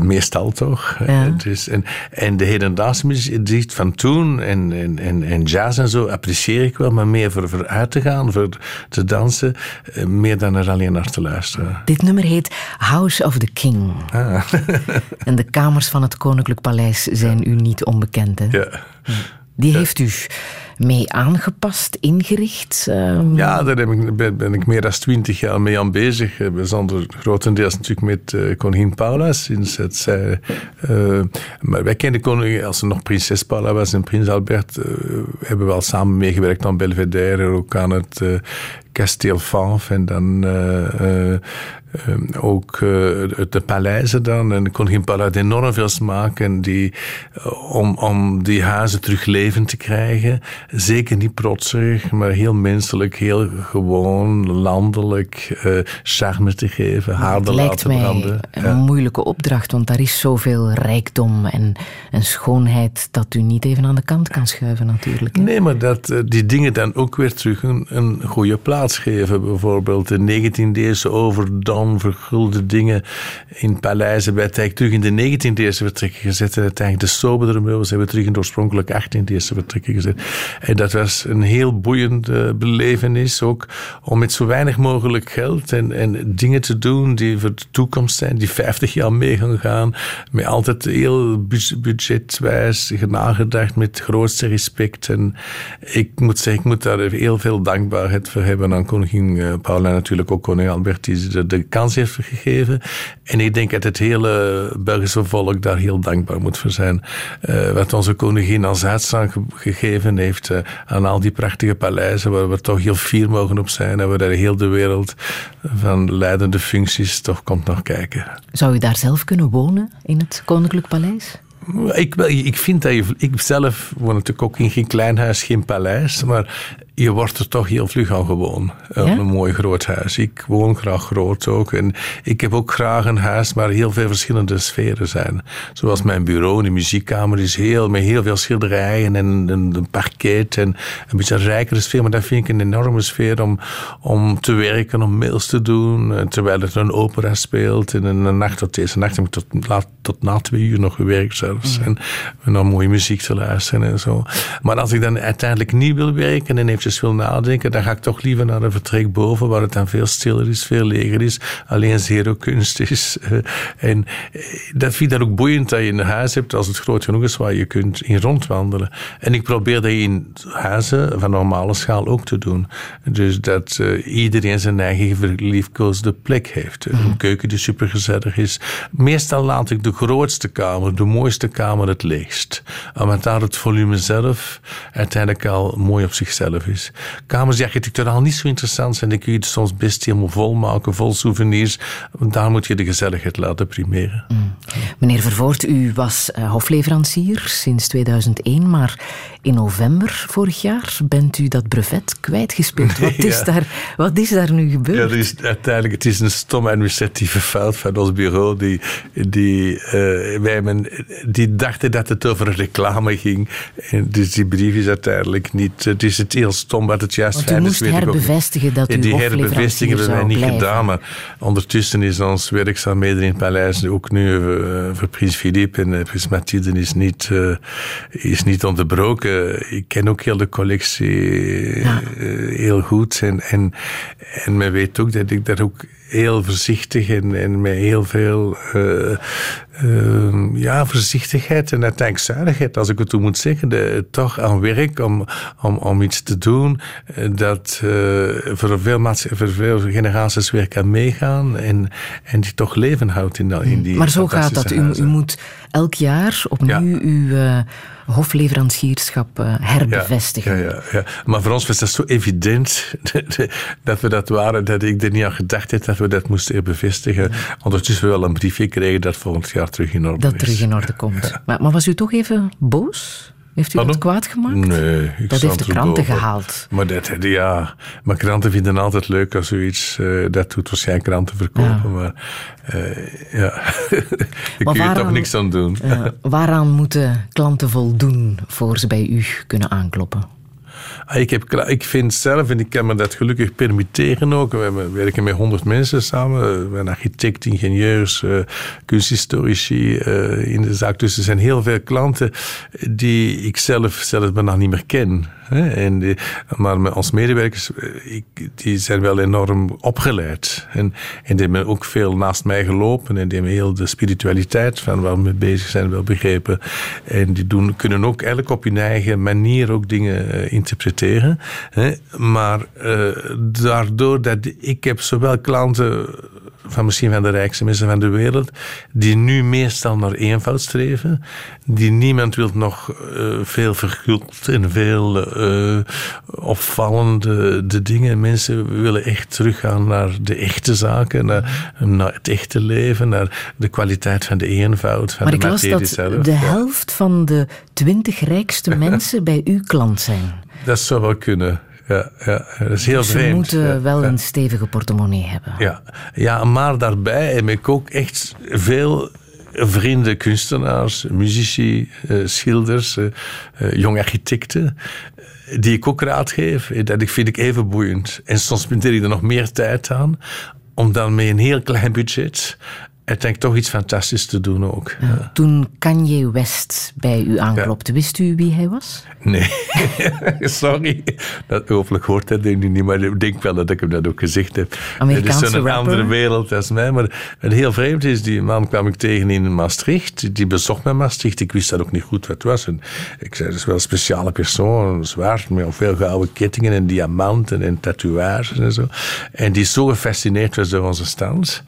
meestal toch. Ja. dus, en, en de hedendaagse muziek van toen en, en, en, en jazz en zo apprecieer ik wel. Maar meer voor, voor uit te gaan, voor te dansen, meer dan er alleen naar te luisteren. Dit nummer heet House of the King. Ah. en de kamers van het Koninklijk Paleis zijn u niet onbekend, hè? Ja. Die heeft u mee aangepast, ingericht? Ehm, Ja, daar heb ik, ben, ik meer dan twintig jaar mee aan bezig. Eh, Bijzonder grotendeels natuurlijk met eh, koningin Paula, sinds het zij... eh, maar wij kenden koningin, als ze nog prinses Paula was en prins Albert, eh, hebben we al samen meegewerkt aan Belvedere, ook aan het kasteel Vanf en dan eh, eh, eh, ook de, paleizen dan. En koningin Paula had enorm veel smaak en die, om, om die huizen terug levend te krijgen. Zeker niet protserig, maar heel menselijk, heel gewoon, landelijk, eh, charme te geven, haar Het te lijkt laten mij branden. een moeilijke opdracht, want daar is zoveel rijkdom en, en schoonheid dat u niet even aan de kant kan schuiven natuurlijk. hè. Nee, maar dat die dingen dan ook weer terug een, een goede plaats Bijvoorbeeld de 19e-eeuwse overdone, vergulde dingen in paleizen bij het terug in de 19e-eeuwse vertrekken gezet. En uiteindelijk de soberdere meubels hebben terug in de oorspronkelijke 18e-eeuwse vertrekken gezet. En dat was een heel boeiende belevenis ook om met zo weinig mogelijk geld en, en dingen te doen die voor de toekomst zijn, die 50 jaar mee gaan gaan. Met altijd heel bud- budgetwijs nagedacht, met grootste respect. En ik moet zeggen, ik moet daar heel veel dankbaarheid voor hebben aan koningin eh, Paula natuurlijk ook koning Albert, die ze de kans heeft gegeven. En ik denk dat het hele Belgische volk daar heel dankbaar moet voor zijn. Eh, wat onze koningin als uitstraling ge- gegeven heeft eh, aan al die prachtige paleizen, waar we toch heel fier mogen op zijn en waar de heel de wereld van leidende functies toch komt nog kijken. Zou u daar zelf kunnen wonen in het Koninklijk Paleis? Ik, ik vind dat je... Ik zelf woon natuurlijk ook in geen klein huis, geen paleis. Maar je wordt er toch heel vlug aan gewoon. Ja? Een mooi groot huis. Ik woon graag groot ook. En ik heb ook graag een huis waar heel veel verschillende sferen zijn. Zoals mijn bureau, de muziekkamer, is heel, met heel veel schilderijen en een, parket. En een beetje een rijkere sfeer. Maar dat vind ik een enorme sfeer om, om te werken, om mails te doen. eh, Terwijl er een opera speelt. En een nacht tot deze nacht heb ik tot, laat, tot na twee uur nog gewerkt zelfs. En naar mooie muziek te luisteren en zo. Maar als ik dan uiteindelijk niet wil werken en eventjes wil nadenken, dan ga ik toch liever naar een vertrek boven, waar het dan veel stiller is, veel leger is, alleen zero kunst is. [laughs] Eh, En eh, dat vind ik dan ook boeiend dat je een huis hebt, als het groot genoeg is, waar je kunt in rondwandelen. En ik probeer dat in huizen van normale schaal ook te doen. Dus dat eh, iedereen zijn eigen verliefkoosde plek heeft. Een keuken die supergezellig is. Meestal laat ik de grootste kamer, de mooiste kamer het leegst. Omdat daar het volume zelf uiteindelijk al mooi op zichzelf is. Kamers die architecturaal niet zo interessant zijn, die kun je soms best helemaal vol maken, vol souvenirs. Daar moet je de gezelligheid laten primeren. Meneer Vervoort, u was eh, hofleverancier sinds 2001, maar in november vorig jaar bent u dat brevet kwijtgespeeld. [laughs] Wat is, Ja. daar, wat is daar nu gebeurd? Ja, is uiteindelijk, het is een stomme administratieve fout van ons bureau. Die, die, eh, wij die dachten dat het over reclame ging. En dus die brief is uiteindelijk niet. Het is het heel stom wat het juist fijn is. moest weet ik ook niet. dat Die herbevestiging hebben wij niet blijven. gedaan. Maar ondertussen is ons werkzaamheden in het paleis ook nu eh, voor prins Philippe en eh, prins Mathilde is niet, eh, is niet onderbroken. Ik ken ook heel de collectie heel goed. En, en, en men weet ook dat ik daar ook heel voorzichtig en, en met heel veel eh, ja, voorzichtigheid en uiteindelijk zuinigheid, als ik het toe moet zeggen, de, toch aan werk om, om, om iets te doen eh, dat eh, voor, veel voor veel generaties weer kan meegaan en, en die toch leven houdt in, in die maar zo gaat dat. U, u moet elk jaar opnieuw uw eh, hofleverancierschap eh, herbevestigen. Ja, ja, ja. Maar voor ons was dat zo evident [laughs] dat we dat waren, dat ik er niet aan gedacht heb dat we dat moesten bevestigen. Ondertussen wel een briefje kregen dat volgend jaar terug in orde Dat is. terug in orde komt. [laughs] Maar, maar was u toch even boos? Heeft u dat Pardon? kwaad gemaakt? Nee. Ik Dat heeft de kranten boven. gehaald. Maar dat, ja, maar kranten vinden altijd leuk als zoiets, eh, dat doet waarschijnlijk kranten verkopen, maar eh, ja, [laughs] daar kun je toch niks aan doen. Eh, waaraan moeten klanten voldoen voor ze bij u kunnen aankloppen? Ah, Ik, heb, ik vind zelf, en ik kan me dat gelukkig permitteren ook, we werken met honderd mensen samen, we zijn architect, ingenieurs, eh, kunsthistorici eh, in de zaak. Dus er zijn heel veel klanten die ik zelf zelfs bijna niet meer ken. Hè? En die, maar ons medewerkers, eh, die zijn wel enorm opgeleid. En, en die hebben ook veel naast mij gelopen. En die hebben heel de spiritualiteit van waar we mee bezig zijn wel begrepen. En die doen, kunnen ook eigenlijk op hun eigen manier ook dingen uh, interpreteren. Hè? Maar uh, daardoor dat ik heb zowel klanten van misschien van de rijkste mensen van de wereld, die nu meestal naar eenvoud streven, die niemand wil nog uh, veel verguld en veel uh, opvallende de dingen. Mensen willen echt teruggaan naar de echte zaken, naar, naar het echte leven, naar de kwaliteit van de eenvoud, van maar de materie zelf. Maar ik las dat de helft van de twintig rijkste [laughs] mensen bij u klant zijn. Dat zou wel kunnen ja, ja, dat is heel dus vreemd. Ze moeten ja, wel ja. een stevige portemonnee hebben. Ja. ja, maar daarbij heb ik ook echt veel vrienden, kunstenaars, muzici, uh, schilders, uh, uh, jonge architecten, die ik ook raad geef. Dat vind ik even boeiend. En soms spendeer ik er nog meer tijd aan, om dan met een heel klein budget uiteindelijk toch iets fantastisch te doen ook. Ja. Toen Kanye West bij u aanklopte, ja. wist u wie hij was? Nee, [laughs] sorry. Dat, hopelijk hoort hij denk ik niet, maar ik denk wel dat ik hem dat ook gezegd heb. Amerikaanse is zo'n rapper. andere wereld als mij. Maar het heel vreemd is, die man kwam ik tegen in Maastricht. Die bezocht mij Maastricht. Ik wist dat ook niet goed wat het was. En ik zei, dat is wel een speciale persoon, zwaar, met veel gouden kettingen en diamanten en tatoeages en zo. En die zo gefascineerd was door onze stand.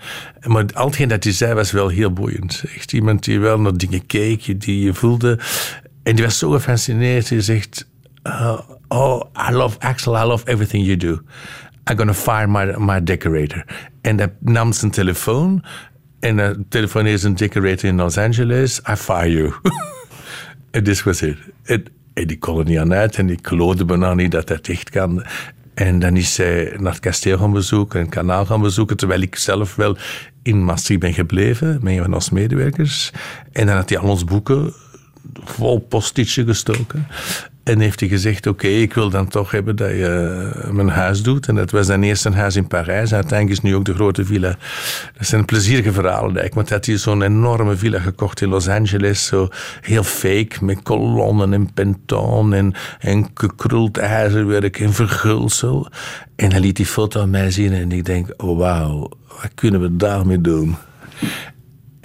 Maar al hetgeen dat hij zei was wel heel boeiend. Echt iemand die wel naar dingen keek, die je voelde. En die was zo gefascineerd. Hij zegt: uh, Oh, I love Axel, I love everything you do. I'm gonna fire my, my decorator. En hij nam zijn telefoon. En hij telefoneerde zijn decorator in Los Angeles. I fire you. [laughs] En this was it. En, die kon niet aan uit. En ik geloofde bijna niet dat dat echt kan. En dan is zij naar het kasteel gaan bezoeken, een kanaal gaan bezoeken, terwijl ik zelf wel in Maastricht ben gebleven, met een van onze medewerkers. En dan had hij al ons boeken vol postitje gestoken. En heeft hij gezegd, oké, ik wil dan toch hebben dat je mijn huis doet. En dat was dan eerst een huis in Parijs. Uiteindelijk is nu ook de grote villa. Dat zijn plezierige verhalen, eigenlijk. Want hij had zo'n enorme villa gekocht in Los Angeles. Zo heel fake, met kolommen en penton en, en gekruld ijzerwerk en vergulsel. En hij liet die foto aan mij zien en ik denk, oh wauw, wat kunnen we daarmee doen?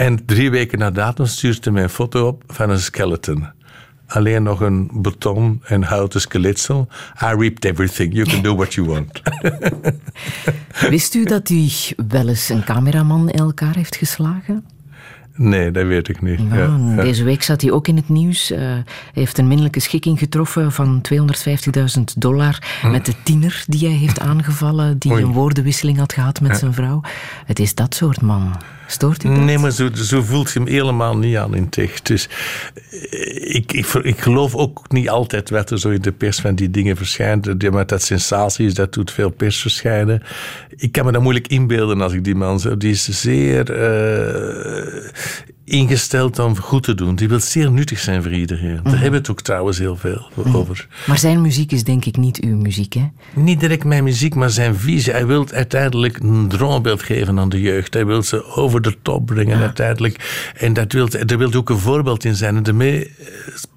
En drie weken na datum stuurde hij mij een foto op van een skeleton alleen nog een beton en houten skeletsel. I reaped everything. You can do what you want. [laughs] Wist u dat u wel eens een cameraman in elkaar heeft geslagen? Nee, dat weet ik niet. Ja, ja, deze week zat hij ook in het nieuws. Uh, hij heeft een minderlijke schikking getroffen van 250.000 dollar hm. met de tiener die hij heeft aangevallen, die Oei. een woordenwisseling had gehad met ja. zijn vrouw. Het is dat soort man. Stoort u? Nee, maar zo, voelt je hem helemaal niet aan in tech. Dus ik, ik, ik geloof ook niet altijd wat er zo in de pers van die dingen verschijnt. Maar dat sensatie is, dat doet veel pers verschijnen. Ik kan me dat moeilijk inbeelden als ik die man zo... Die is zeer uh, ingesteld om goed te doen. Die wil zeer nuttig zijn voor iedereen. Daar mm. hebben we het ook trouwens heel veel mm. over. Maar zijn muziek is denk ik niet uw muziek, hè? Niet direct mijn muziek, maar zijn visie. Hij wil uiteindelijk een droombeeld geven aan de jeugd. Hij wil ze over de top brengen ja. uiteindelijk. En dat wil, er wil ook een voorbeeld in zijn. En daarmee,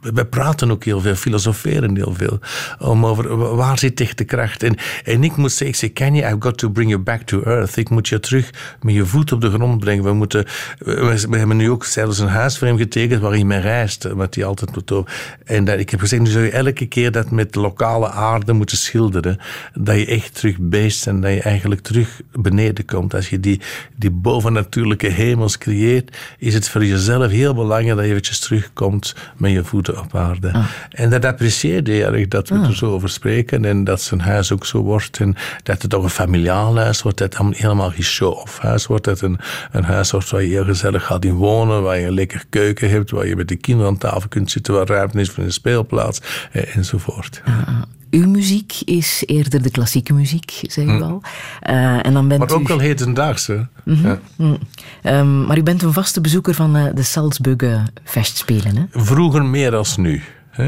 we praten ook heel veel, filosoferen heel veel. Om over waar zit echt de kracht. En, en ik moet zeggen, ik zeg, Kanye, I've got to bring you back to earth. Ik moet je terug met je voet op de grond brengen. We, moeten, we, we hebben nu ook zelfs een huis voor hem getekend waarin hij reist. Wat hij altijd doen. En dat, ik heb gezegd, nu zou je elke keer dat met lokale aarde moeten schilderen. Dat je echt terug beest en dat je eigenlijk terug beneden komt. Als je die, die bovennatuurlijke hemels creëert, is het voor jezelf heel belangrijk dat je eventjes terugkomt met je voeten op aarde. Ah. En dat apprecieerde hij erg, dat we ah. er zo over spreken en dat zijn huis ook zo wordt en dat het ook een familiaal huis wordt, dat het helemaal geen show-off huis wordt, dat een, een huis wordt waar je heel gezellig gaat in wonen, waar je een lekker keuken hebt, waar je met de kinderen aan tafel kunt zitten, waar ruimte is voor een speelplaats eh, enzovoort. Ah. Uw muziek is eerder de klassieke muziek, zeg ik wel. Uh, en dan bent maar ook u... wel hedendaagse. Mm -hmm. ja. mm. um, maar u bent een vaste bezoeker van uh, de Salzburger Festspelen, hè? Vroeger meer als nu.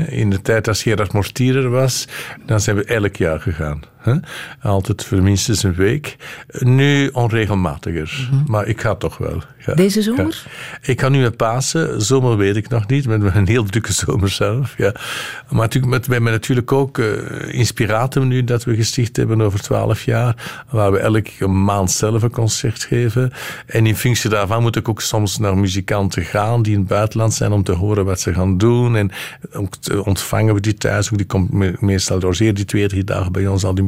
In de tijd als Gerard Mortierer was, dan zijn we elk jaar gegaan. Hè? Altijd voor minstens een week. Nu onregelmatiger, maar ik ga toch wel. Ja. Deze zomer? Ja. Ik ga nu met Pasen. Zomer weet ik nog niet, met een heel drukke zomer zelf. Ja. Maar natuurlijk, met, we hebben natuurlijk ook uh, Inspiratum nu dat we gesticht hebben over twaalf jaar, waar we elke maand zelf een concert geven. En in functie daarvan moet ik ook soms naar muzikanten gaan die in het buitenland zijn om te horen wat ze gaan doen. En ontvangen we die thuis. Die komt meestal doorzeer die twee, drie dagen bij ons, al die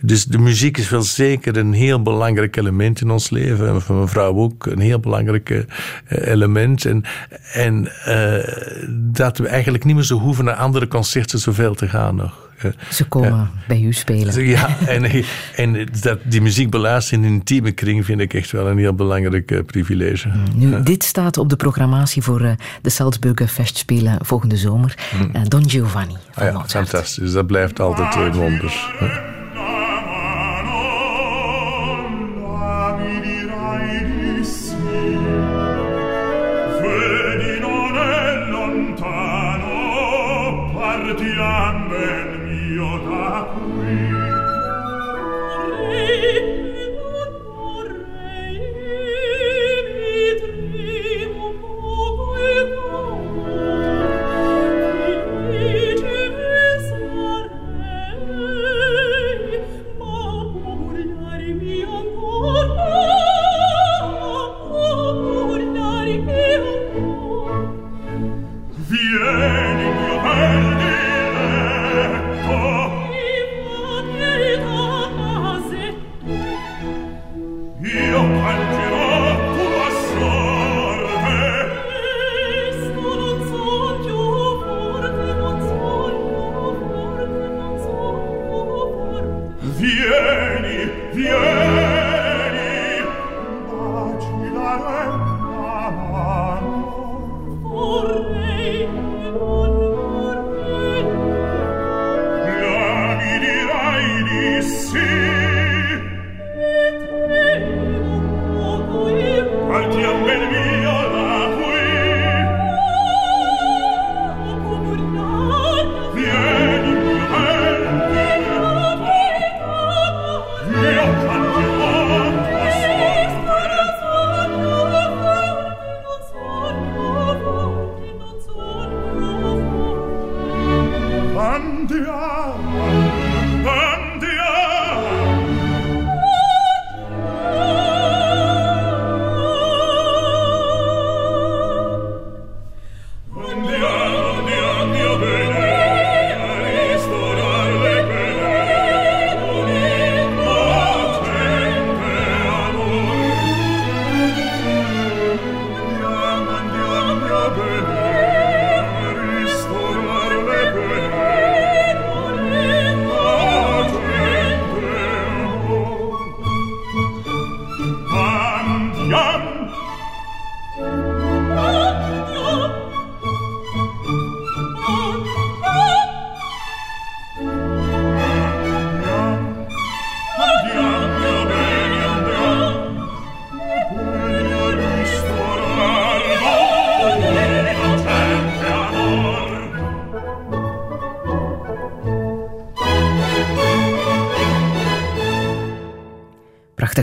Dus de muziek is wel zeker een heel belangrijk element in ons leven. En voor mijn vrouw ook een heel belangrijk element. En, en uh, dat we eigenlijk niet meer zo hoeven naar andere concerten zoveel te gaan nog. Ze komen ja. bij u spelen. Ja, en, en dat, die muziek beluisteren in een intieme kring vind ik echt wel een heel belangrijk uh, privilege. Nu, ja. dit staat op de programmatie voor uh, de Salzburger Festspelen volgende zomer. Mm. Don Giovanni van ah, ja. Fantastisch, dat blijft altijd een wonder.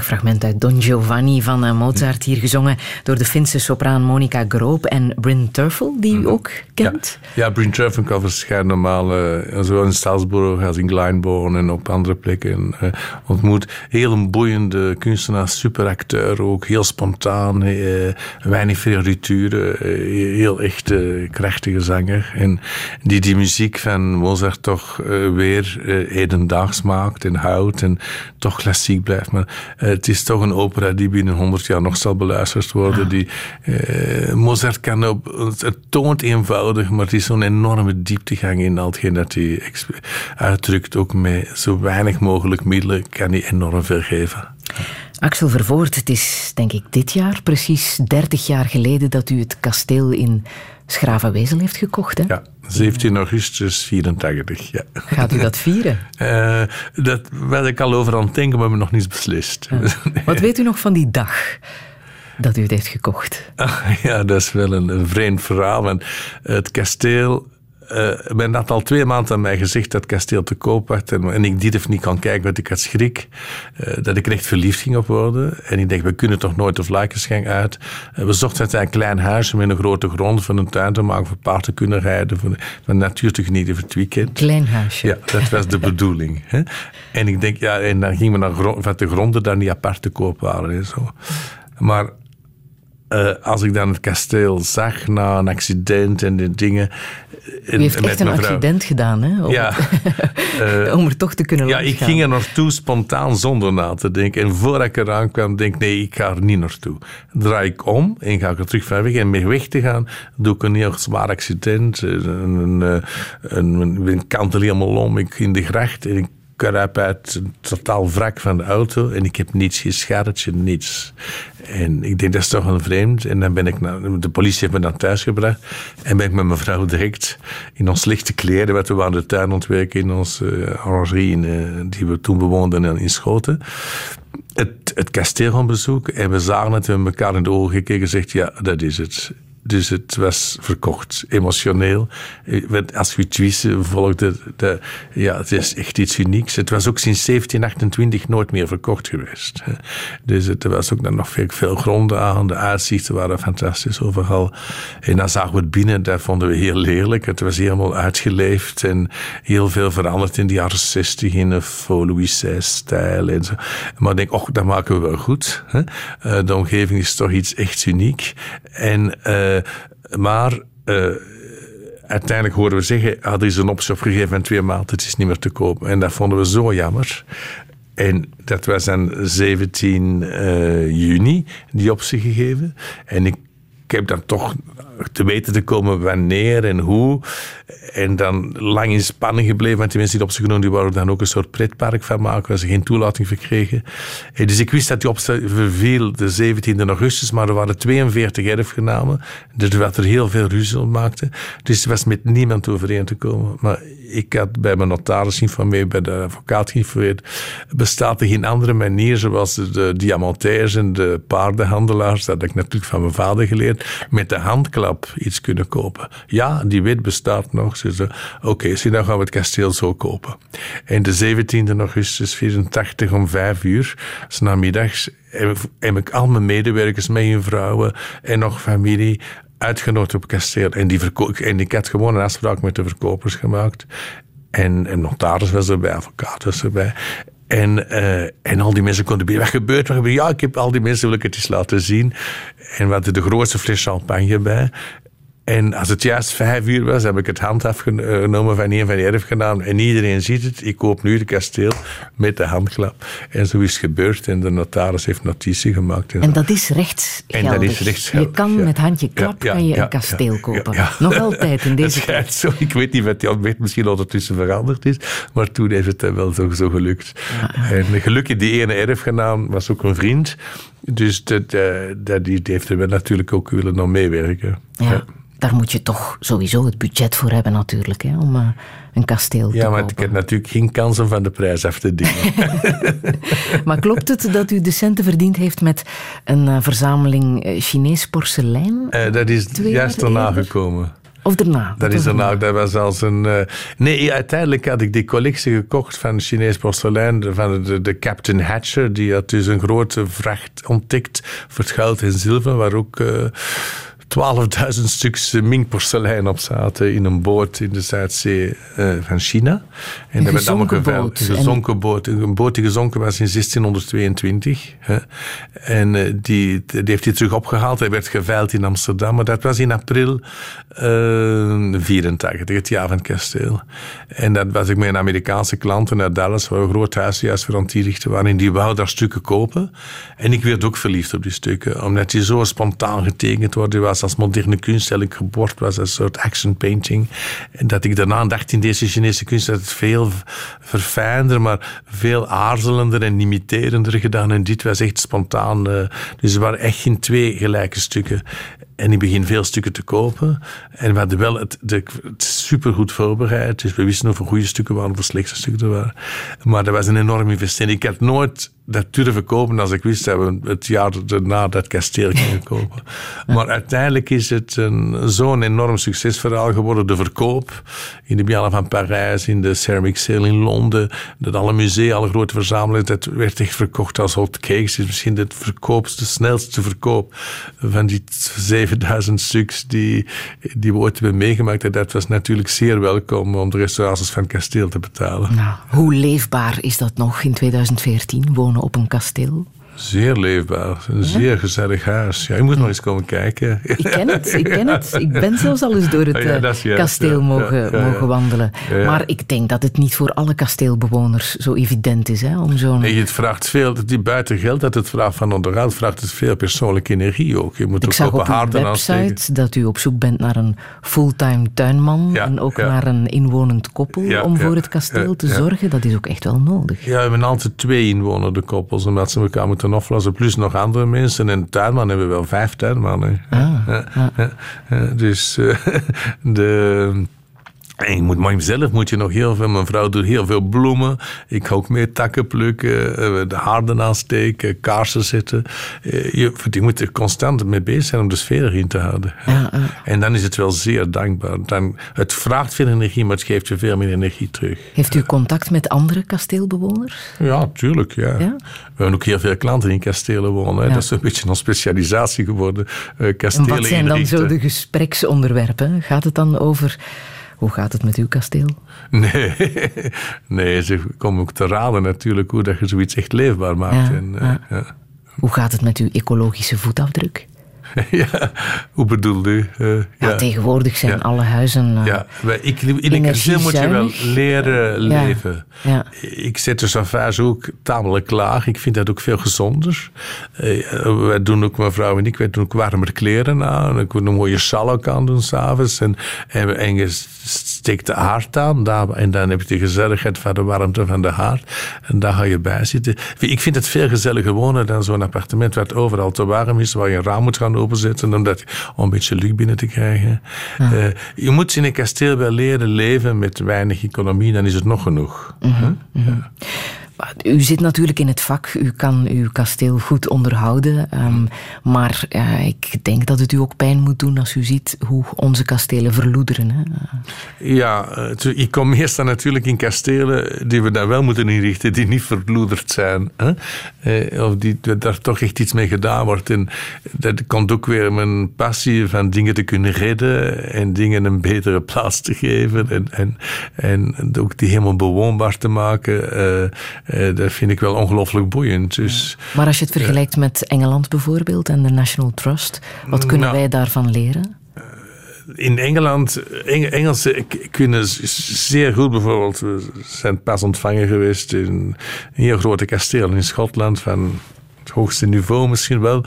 Fragment uit Don Giovanni van uh, Mozart, hier gezongen door de Finse sopraan Monica Groop en Bryn Turfel, die u ook kent. Ja, ja Bryn Turfel kan verschijnen normaal, uh, zowel in Salzburg als in Glyndebourne en op andere plekken uh, ontmoet. Heel een boeiende kunstenaar, superacteur ook, heel spontaan, weinig fiorituren, heel echt krachtige zanger. En die die muziek van Mozart toch weer hedendaags maakt en houdt en toch klassiek blijft. Maar het is toch een opera die binnen 100 jaar nog zal beluisterd worden. Ja. Die, uh, Mozart kan op, het toont eenvoudig, maar het is zo'n enorme dieptegang in al hetgeen dat hij uitdrukt. Ook met zo weinig mogelijk middelen kan hij enorm veel geven. Axel Vervoort, het is denk ik dit jaar precies 30 jaar geleden dat u het kasteel in Schravenwezel heeft gekocht. Hè? Ja, 17 augustus 84. Ja. Gaat u dat vieren? Uh, [laughs] dat werd ik al over aan het denken, maar we hebben nog niets beslist. Wat weet u nog van die dag? Dat u het heeft gekocht. Ah, [laughs] ja, dat is wel een, een vreemd verhaal. Want het kasteel uh, men had al twee maanden aan mij gezegd dat het kasteel te koop werd. En, en ik dit even niet kan kijken, want ik had schrik. Uh, dat ik echt verliefd ging op worden. En ik dacht, we kunnen toch nooit de vlakenschenk uit. Uh, we zochten een klein huisje met een grote grond van een tuin te maken, voor paard te kunnen rijden, voor, van natuur te genieten voor het weekend. Klein huisje. Ja, dat was de [laughs] bedoeling. Hè? En ik denk, ja, en dan gingen we naar grond, van de gronden daar niet apart te koop waren en zo. Maar uh, als ik dan het kasteel zag na een accident en die dingen. U heeft echt een accident gedaan, hè? Om, ja. uh, [laughs] om er toch te kunnen Ja, ik ging er naartoe spontaan zonder na te denken. En voordat ik eraan kwam, denk ik, nee, ik ga er niet naartoe. Draai ik om en ga ik er terug van weg. En mee weg te gaan, doe ik een heel zwaar accident. Een, een, een, een, een kantel helemaal om ik in de gracht. En ik kruip uit een totaal wrak van de auto en ik heb niets geschaad, niets. En ik denk, dat is toch een vreemd. En dan ben ik naar, de politie heeft me dan thuis gebracht. En ben ik met mijn vrouw direct in ons lichte kleren, wat we aan de tuin ontwerken in onze uh, orangerie, uh, die we toen bewoonden in Schoten. Het, het kasteel gaan bezoeken. En we zagen het, hebben elkaar in de ogen gekeken en gezegd, ja, dat is het. Dus het was verkocht, emotioneel. Als we twisten volgde, de, ja, het is echt iets unieks. Het was ook sinds 1728 nooit meer verkocht geweest. Dus het was ook dan nog veel, veel gronden aan. De uitzichten waren fantastisch overal. En dan zagen we het binnen, dat vonden we heel lelijk. Het was helemaal uitgeleefd en heel veel veranderd in de jaren 60 in de Louis XVI-stijl en zo. Maar ik denk, oh, dat maken we wel goed. De omgeving is toch iets echt uniek. En uh, maar uh, uiteindelijk hoorden we zeggen, hadden ze een optie opgegeven en twee maanden, het is niet meer te kopen. En dat vonden we zo jammer. En dat was dan 17 uh, juni, die optie gegeven. En ik heb dan toch te weten te komen wanneer en hoe. En dan lang in spanning gebleven, want die mensen die op zich genomen, die wouden dan ook een soort pretpark van maken, waar ze geen toelating verkregen. En dus ik wist dat die opstel verviel de 17e augustus, maar er waren 42 erfgenamen, dus wat er heel veel ruzie om maakte. Dus er was met niemand overeen te komen. Maar ik had bij mijn notaris geïnformeerd, bij de advocaat geïnformeerd, bestaat er geen andere manier, zoals de diamantairs en de paardenhandelaars, dat heb ik natuurlijk van mijn vader geleerd, met de iets kunnen kopen. Ja, die wet bestaat nog. Ze zei, oké, okay, dan gaan we het kasteel zo kopen. En de 17e augustus 84 om vijf uur, s namiddags, heb ik al mijn medewerkers, mijn vrouwen en nog familie uitgenodigd op het kasteel. En, die en ik had gewoon een afspraak met de verkopers gemaakt. En een notaris was erbij, advocaat was erbij. En, uh, en al die mensen konden binnen. Wat gebeurt er? Ja, ik heb al die mensen wil ik het eens laten zien. En we hadden de grootste fles champagne bij. En als het juist vijf uur was, heb ik het hand afgenomen van een van die erfgenamen. En iedereen ziet het. Ik koop nu het kasteel met de handklap. En zo is het gebeurd. En de notaris heeft notitie gemaakt. En, en dat is rechtsgeldig. En dat is rechtsgeldig. Je kan met handje klap ja, ja, kan je een kasteel kopen. Nog altijd in [laughs] deze tijd. Zo, ik weet niet wat die weet misschien ondertussen veranderd is. Maar toen heeft het wel zo, zo gelukt. En gelukkig, die ene erfgenaam was ook een vriend. Dus dat, uh, dat, die heeft er natuurlijk ook willen nog meewerken. ja daar moet je toch sowieso het budget voor hebben natuurlijk, hè, om uh, een kasteel te Ja, maar kopen. ik heb natuurlijk geen kans om van de prijs af te dingen. [laughs] maar klopt het dat u de centen verdiend heeft met een uh, verzameling Chinees porselein? dat is juist daarna gekomen. Of daarna? Dat is daarna, dat was als een... Uh, nee, uiteindelijk had ik die collectie gekocht van Chinees porselein, van de, de, Captain Hatcher, die had dus een grote vracht ontdekt goud en zilver, waar ook... Uh, 12.000 stuks minkporselein op zaten in een boot in de Zuidzee uh, van China. En een gezonken boot. Een gezonken boot. Een boot die gezonken was in 1622. Hè. En uh, die, die heeft hij terug opgehaald. Hij werd geveild in Amsterdam. Maar dat was in april uh, 84, het jaar van het kasteel. En dat was ik met een Amerikaanse klanten naar Dallas, waar een groot huisje voor antierichten waren. En die wou daar stukken kopen. En ik werd ook verliefd op die stukken. Omdat die zo spontaan getekend worden was als moderne kunst eigenlijk geboord was, een soort action painting. En dat ik daarna dacht in deze Chinese kunst dat het veel verfijnder, maar veel aarzelender en imiterender gedaan. En dit was echt spontaan. Uh, dus er waren echt geen twee gelijke stukken. En ik begin veel stukken te kopen. En we hadden wel het, de, het supergoed voorbereid. Dus we wisten of er goede stukken waren of slechte stukken waren. Maar dat was een enorme investering. Ik had nooit dat durven kopen als ik wist dat we het jaar daarna dat kasteel gingen kopen. Maar uiteindelijk is het zo'n enorm succesverhaal geworden. De verkoop in de Biennale van Parijs, in de Ceramic Sale in Londen, dat alle musea, alle grote verzamelingen, dat werd echt verkocht als hot cakes. Het is misschien de verkoopste, de snelste verkoop van die 7000 stuks die, die we ooit hebben meegemaakt. En dat was natuurlijk zeer welkom om de restauraties van het kasteel te betalen. Nou, hoe leefbaar is dat nog in 2014, wonen op een kasteel? Zeer leefbaar. Een zeer gezellig huis. Ja, je moet nog eens komen kijken. Ik ken het, ik ken het. Ik ben [laughs] zelfs al eens door het Oh ja, eh, juist, kasteel ja. mogen, mogen wandelen. Maar ik denk dat het niet voor alle kasteelbewoners zo evident is hè, om zo'n... Nee, het vraagt veel, die buiten geld dat het vraagt van onderhoud, vraagt het veel persoonlijke energie ook. Je moet Ik ook zag op uw haarden aansteken. website dat u op zoek bent naar een fulltime tuinman en ook naar een inwonend koppel om voor het kasteel te zorgen. Dat is ook echt wel nodig. Ja, we hebben altijd twee inwonende koppels, omdat ze elkaar moeten oplossen. Plus nog andere mensen. En tuinman hebben we wel vijf tuinmannen. Ja, ja, ja, ja. Dus eh, [laughs] de... En je moet, maar zelf moet je nog heel veel. Mijn vrouw doet heel veel bloemen. Ik ga ook meer takken plukken, eh, de haarden aansteken, kaarsen zetten. Eh, Je, je moet er constant mee bezig zijn om de sfeer erin te houden. En dan is het wel zeer dankbaar. Dan, het vraagt veel energie, maar het geeft je veel meer energie terug. Heeft u contact met andere kasteelbewoners? Ja, tuurlijk. Ja. Ja? We hebben ook heel veel klanten die in kastelen wonen. Ja. Dat is een beetje een specialisatie geworden. eh En kastelen wat zijn dan zo de gespreksonderwerpen? Gaat het dan over... Hoe gaat het met uw kasteel? [laughs] Nee, nee, ze komen ook te raden natuurlijk hoe dat je zoiets echt leefbaar maakt. Ja, en, eh, ja. Hoe gaat het met uw ecologische voetafdruk? [laughs] ja, hoe bedoelt u? Eh, Ja, tegenwoordig zijn Ja. alle huizen... eh, Ja, ik, in een kasteel moet je wel leren leven. Ja. Ik zet de savage ook tamelijk klaar. Ik vind dat ook veel gezonder. Eh, wij doen ook, mijn vrouw en ik, wij doen ook warmer kleren aan. Ik wil een mooie salok aan doen s'avonds. En, en, en je steekt de haard aan. Daar, en dan heb je de gezelligheid van de warmte van de haard. En daar ga je bij zitten. Ik vind het veel gezelliger wonen dan zo'n appartement waar het overal te warm is. Waar je een raam moet gaan openzetten omdat, om een beetje lucht binnen te krijgen. Eh, je moet in een kasteel wel leren leven met weinig economie. Dan is het nog genoeg. Mhm, U zit natuurlijk in het vak, u kan uw kasteel goed onderhouden. ehm, maar eh, ik denk dat het u ook pijn moet doen als u ziet hoe onze kastelen verloederen. Hè? Ja, eh, ik kom meestal natuurlijk in kastelen die we dan wel moeten inrichten, die niet verloederd zijn. Hè? Eh, of die daar toch echt iets mee gedaan wordt. En dat komt ook weer mijn passie van dingen te kunnen redden en dingen een betere plaats te geven. En, en, en ook die helemaal bewoonbaar te maken. Eh, dat vind ik wel ongelooflijk boeiend. Dus, Maar als je het vergelijkt met Engeland bijvoorbeeld en de National Trust, wat kunnen Nou. wij daarvan leren? in Engeland, Eng- Engelsen kunnen zeer goed bijvoorbeeld, we zijn pas ontvangen geweest in een heel grote kasteel in Schotland van het hoogste niveau misschien wel.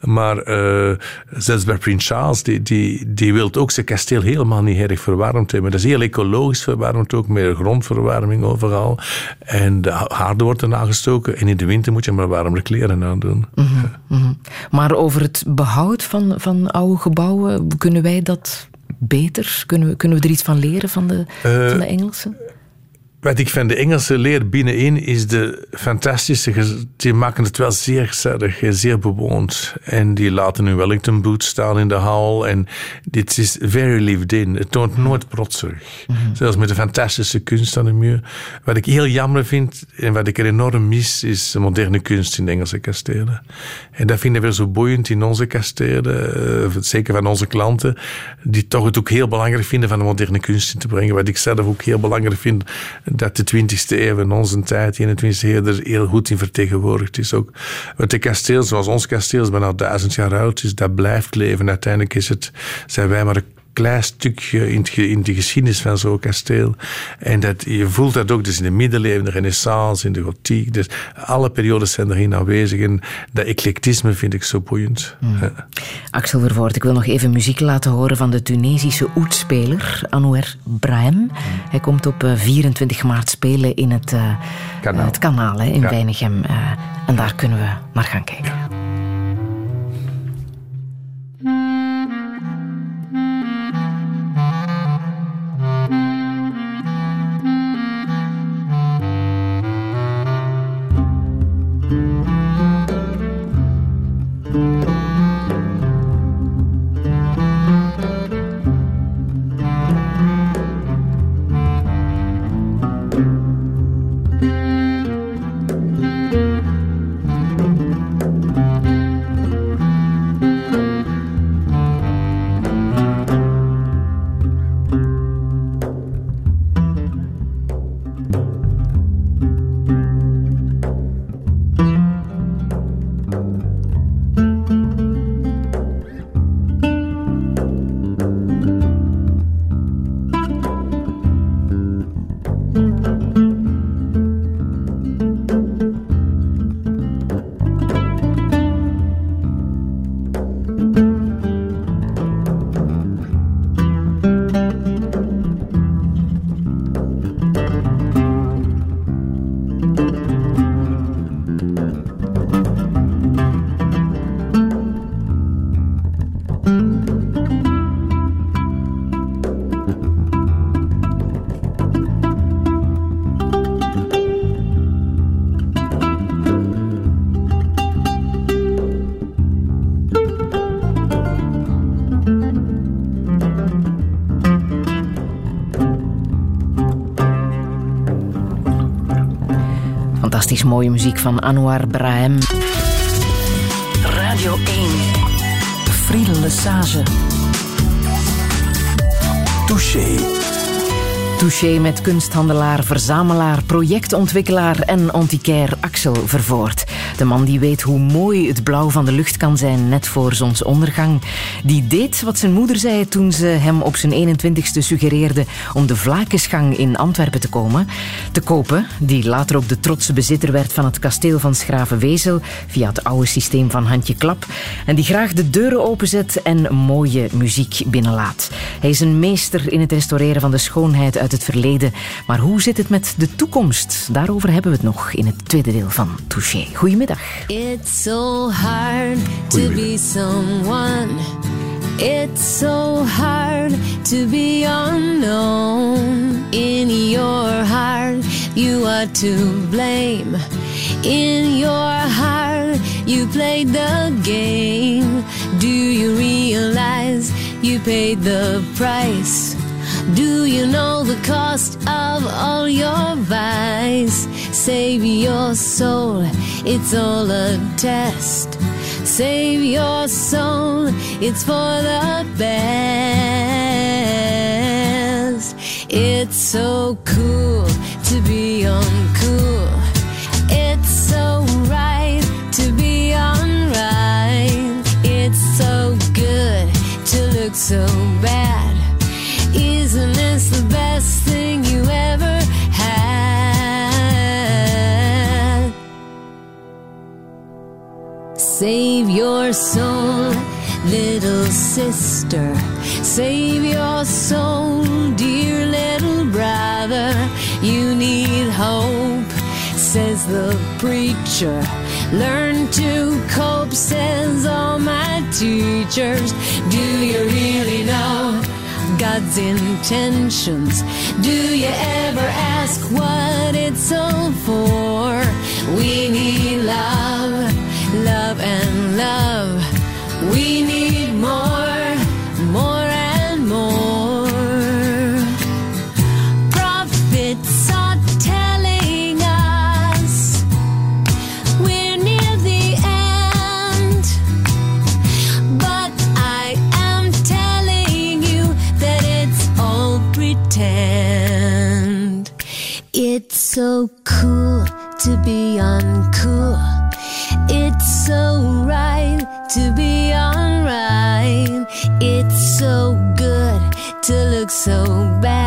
Maar eh, zelfs bij Prins Charles, die, die, die wil ook zijn kasteel helemaal niet erg verwarmd hebben. Dat is heel ecologisch verwarmd ook, meer grondverwarming overal. En de haarden worden aangestoken en in de winter moet je maar warmere kleren aandoen. Mhm, mhm. Maar over het behoud van, van oude gebouwen, kunnen wij dat beter? Kunnen we, kunnen we er iets van leren van de, Eh, van de Engelsen? Wat ik van de Engelse leer binnenin is de fantastische. Die maken het wel zeer gezellig en zeer bewoond. En die laten hun Wellington boots staan in de hal. En dit is very lived in. Het toont nooit protserig. Zelfs met de fantastische kunst aan de muur. Wat ik heel jammer vind en wat ik er enorm mis, is de moderne kunst in de Engelse kastelen. En dat vinden we zo boeiend in onze kastelen. eh, Zeker van onze klanten. Die toch het ook heel belangrijk vinden van de moderne kunst in te brengen. Wat ik zelf ook heel belangrijk vind dat de 20e eeuw in onze tijd, de 21e eeuw, er heel goed in vertegenwoordigd is. Ook het de kasteel, zoals ons kasteel, is bijna duizend jaar oud, is dat blijft leven. Uiteindelijk is het, zijn wij maar klein stukje in, het ge- in de geschiedenis van zo'n kasteel. En dat, je voelt dat ook dus in de middeleeuwen, de renaissance, in de gotiek. Dus alle periodes zijn erin aanwezig. En dat eclectisme vind ik zo boeiend. Ja. Axel Vervoort, ik wil nog even muziek laten horen van de Tunesische oetspeler Anouar Brahim. Hij komt op eh, 24 maart spelen in het eh, Kanaal. het kanaal hè, in Ja. Weinigem. eh, en daar kunnen we naar gaan kijken. Van Anouar Brahem. Radio 1. Friedel Lesage. Touché. Touché met kunsthandelaar, verzamelaar, projectontwikkelaar en antiquair Axel Vervoort. De man die weet hoe mooi het blauw van de lucht kan zijn net voor zonsondergang. Die deed wat zijn moeder zei toen ze hem op zijn 21ste suggereerde om de Vlakensgang in Antwerpen te komen. Te kopen, die later ook de trotse bezitter werd van het kasteel van Schravenwezel via het oude systeem van Handje Klap. En die graag de deuren openzet en mooie muziek binnenlaat. Hij is een meester in het restaureren van de schoonheid uit het verleden. Maar hoe zit het met de toekomst? Daarover hebben we het nog in het tweede deel van Touché. Goedemiddag. It's so hard to be someone. It's so hard to be unknown. In your heart, you are to blame. In your heart, you played the game. Do you realize you paid the price? Do you know the cost of all your vice? Save your soul, it's all a test. Save your soul, it's for the best. It's so cool to be uncool. It's so right to be unright. It's so good to look so bad. Isn't this the best thing you ever Save your soul, little sister. Save your soul, dear little brother. You need hope, says the preacher. Learn to cope, says all my teachers. Do you really know? God's intentions. Do you ever ask what it's all for? We need love, love. We need more, more and more. Prophets are telling us we're near the end. But I am telling you that it's all pretend. It's so cool to be uncool. It's so to be alright. It's so good to look so bad.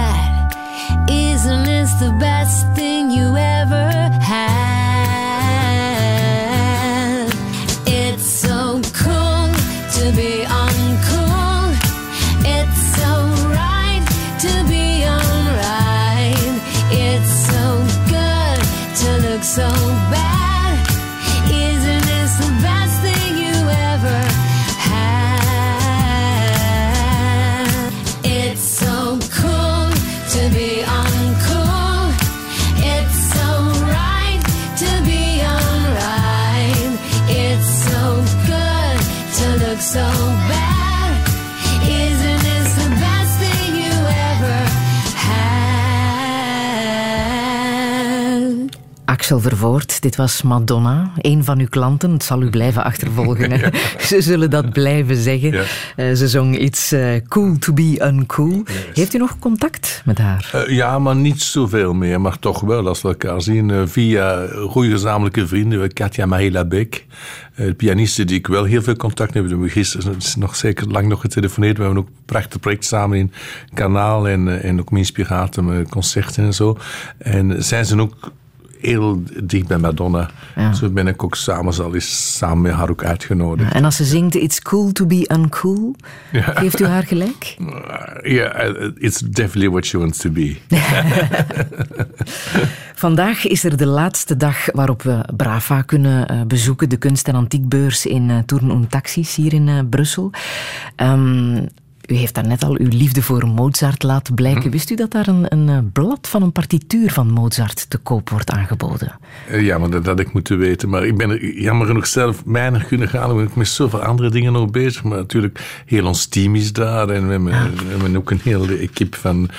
Axel Vervoort, dit was Madonna, een van uw klanten. Het zal u blijven achtervolgen. [laughs] [laughs] Ze zullen dat blijven zeggen. Ja. Eh, ze zong It's eh, Cool to be Uncool. Heeft u nog contact met haar? Eh, ja, maar niet zoveel meer. Maar toch wel, als we elkaar zien. via goede gezamenlijke vrienden. Katja Mahela Beck. eh, de pianiste die ik wel heel veel contact heb. We hebben gisteren is nog zeker lang nog getelefoneerd. We hebben ook een prachtig project samen in Kanaal. En, en ook met Inspiratum eh, concerten en zo. En zijn ze ook heel dicht bij Madonna. Ja. Zo ben ik ook samen, zal eens samen met haar ook uitgenodigd. En als ze zingt It's Cool to be Uncool, Ja. geeft u haar gelijk? [laughs] Ja, uh, it's definitely what she wants to be. [laughs] Vandaag is er de laatste dag waarop we Brava kunnen eh, bezoeken, de kunst- en antiekbeurs in uh, Tourne und Taxis hier in Brussel. Um, u heeft daar net al uw liefde voor Mozart laten blijken. Hm. Wist u dat daar een, een, een, blad van een partituur van Mozart te koop wordt aangeboden? Uh, ja, maar dat had ik moeten weten. Maar ik ben er jammer genoeg zelf weinig kunnen gaan. Ik ben met zoveel andere dingen nog bezig. Maar natuurlijk, heel ons team is daar. En we hebben, ja. we hebben ook een hele equipe van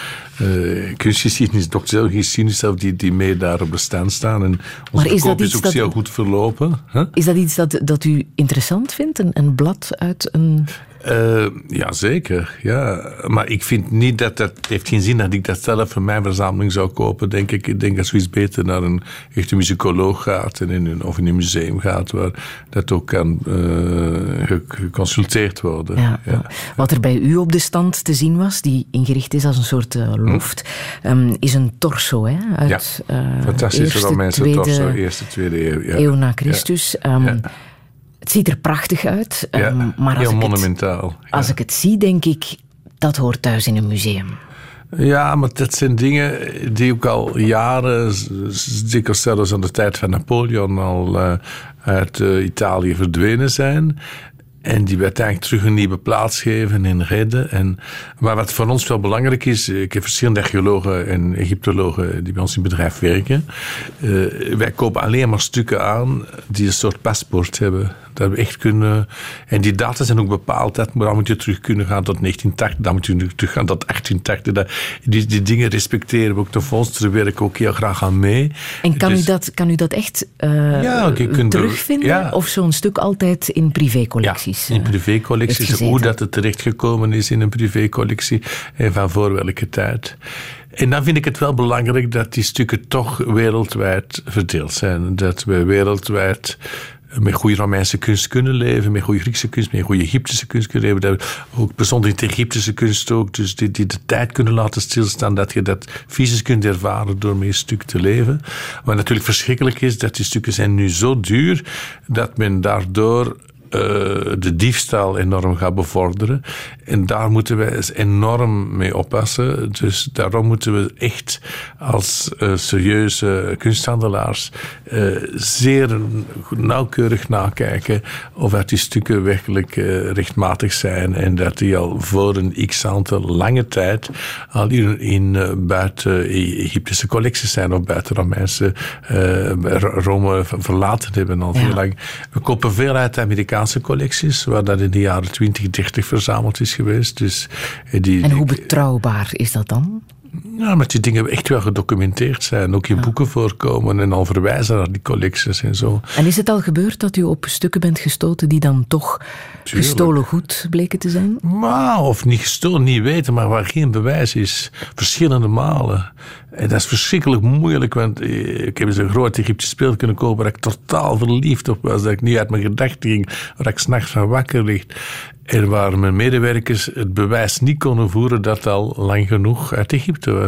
uh, kunstgeschiedenis, doctorgeschiedenis zelf, die, die mee daar op de stand staan. En onze is dat is iets ook dat- zeer goed verlopen. Huh? Is dat iets dat, dat u interessant vindt? Een, een blad uit een... Eh, ja, zeker. Ja. Maar ik vind niet dat dat... Het heeft geen zin dat ik dat zelf voor mijn verzameling zou kopen, denk ik. Ik denk dat zoiets beter naar een echte muzikoloog gaat en in een, of in een museum gaat waar dat ook kan ge- geconsulteerd worden. Ja, ja. Wat er bij u op de stand te zien was, die ingericht is als een soort eh, loft, ehm, is een torso hè, uit Hm? Ja, Fantastische Romeinse tweede torso, eerste, tweede eeuw. Ja. eeuw na. Christus. Ehm. Het ziet er prachtig uit, Ja, ehm, maar als heel ik, het, monumentaal. als ik het zie, denk ik, dat hoort thuis in een museum. Ja, maar dat zijn dingen die ook al jaren, zeker zelfs aan de tijd van Napoleon, al eh, uit eh, Italië verdwenen zijn. En die we uiteindelijk terug een nieuwe plaats geven en redden. En, maar wat voor ons wel belangrijk is, ik heb verschillende archeologen en Egyptologen die bij ons in het bedrijf werken. Eh, wij kopen alleen maar stukken aan die een soort paspoort hebben. Dat we echt kunnen. En die data zijn ook bepaald. Dat, maar dan moet je terug kunnen gaan tot 1980, dan moet je terug gaan tot 1880. Dat, die, die dingen respecteren we ook. De vondsten werken ook heel graag aan mee. En kan, Dus- u, dat, kan u dat echt eh, Ja, er- terugvinden? ja. Of zo'n stuk altijd in privécollecties? In eh, privécollecties, hoe dat het terechtgekomen is in een privécollectie en van voor welke tijd. En dan vind ik het wel belangrijk dat die stukken toch wereldwijd verdeeld zijn. Dat we wereldwijd met goede Romeinse kunst kunnen leven, met goede Griekse kunst, met goede Egyptische kunst kunnen leven. Ook bijzonder in de Egyptische kunst ook, dus die, die de tijd kunnen laten stilstaan, dat je dat fysisch kunt ervaren door met een stuk te leven. Wat natuurlijk verschrikkelijk is, dat die stukken zijn nu zo duur, dat men daardoor eh, de diefstal enorm gaat bevorderen. En daar moeten wij eens enorm mee oppassen. Dus daarom moeten we echt als eh, serieuze kunsthandelaars eh, zeer nauwkeurig nakijken of dat die stukken werkelijk eh, rechtmatig zijn en dat die al voor een x aantal lange tijd al in, in buiten Egyptische collecties zijn of buiten Romeinse Rome verlaten hebben al Ja. veel lang. We kopen veel uit de Amerikaanse collecties, waar dat in de jaren 20, 30 verzameld is geweest. Dus eh, die, En hoe betrouwbaar is dat dan? Ja, maar die dingen echt wel gedocumenteerd zijn, ook in boeken voorkomen en al verwijzen naar die collecties en zo. En is het al gebeurd dat u op stukken bent gestoten die dan toch Tuurlijk. gestolen goed bleken te zijn? Maar, of niet gestolen, niet weten, maar waar geen bewijs is. Verschillende malen. En dat is verschrikkelijk moeilijk, want eh, ik heb eens een groot Egyptisch speel kunnen kopen waar ik totaal verliefd op was. Dat ik niet uit mijn gedachten ging, waar ik s'nachts van wakker ligt. En waar mijn medewerkers het bewijs niet konden voeren dat al lang genoeg uit Egypte was.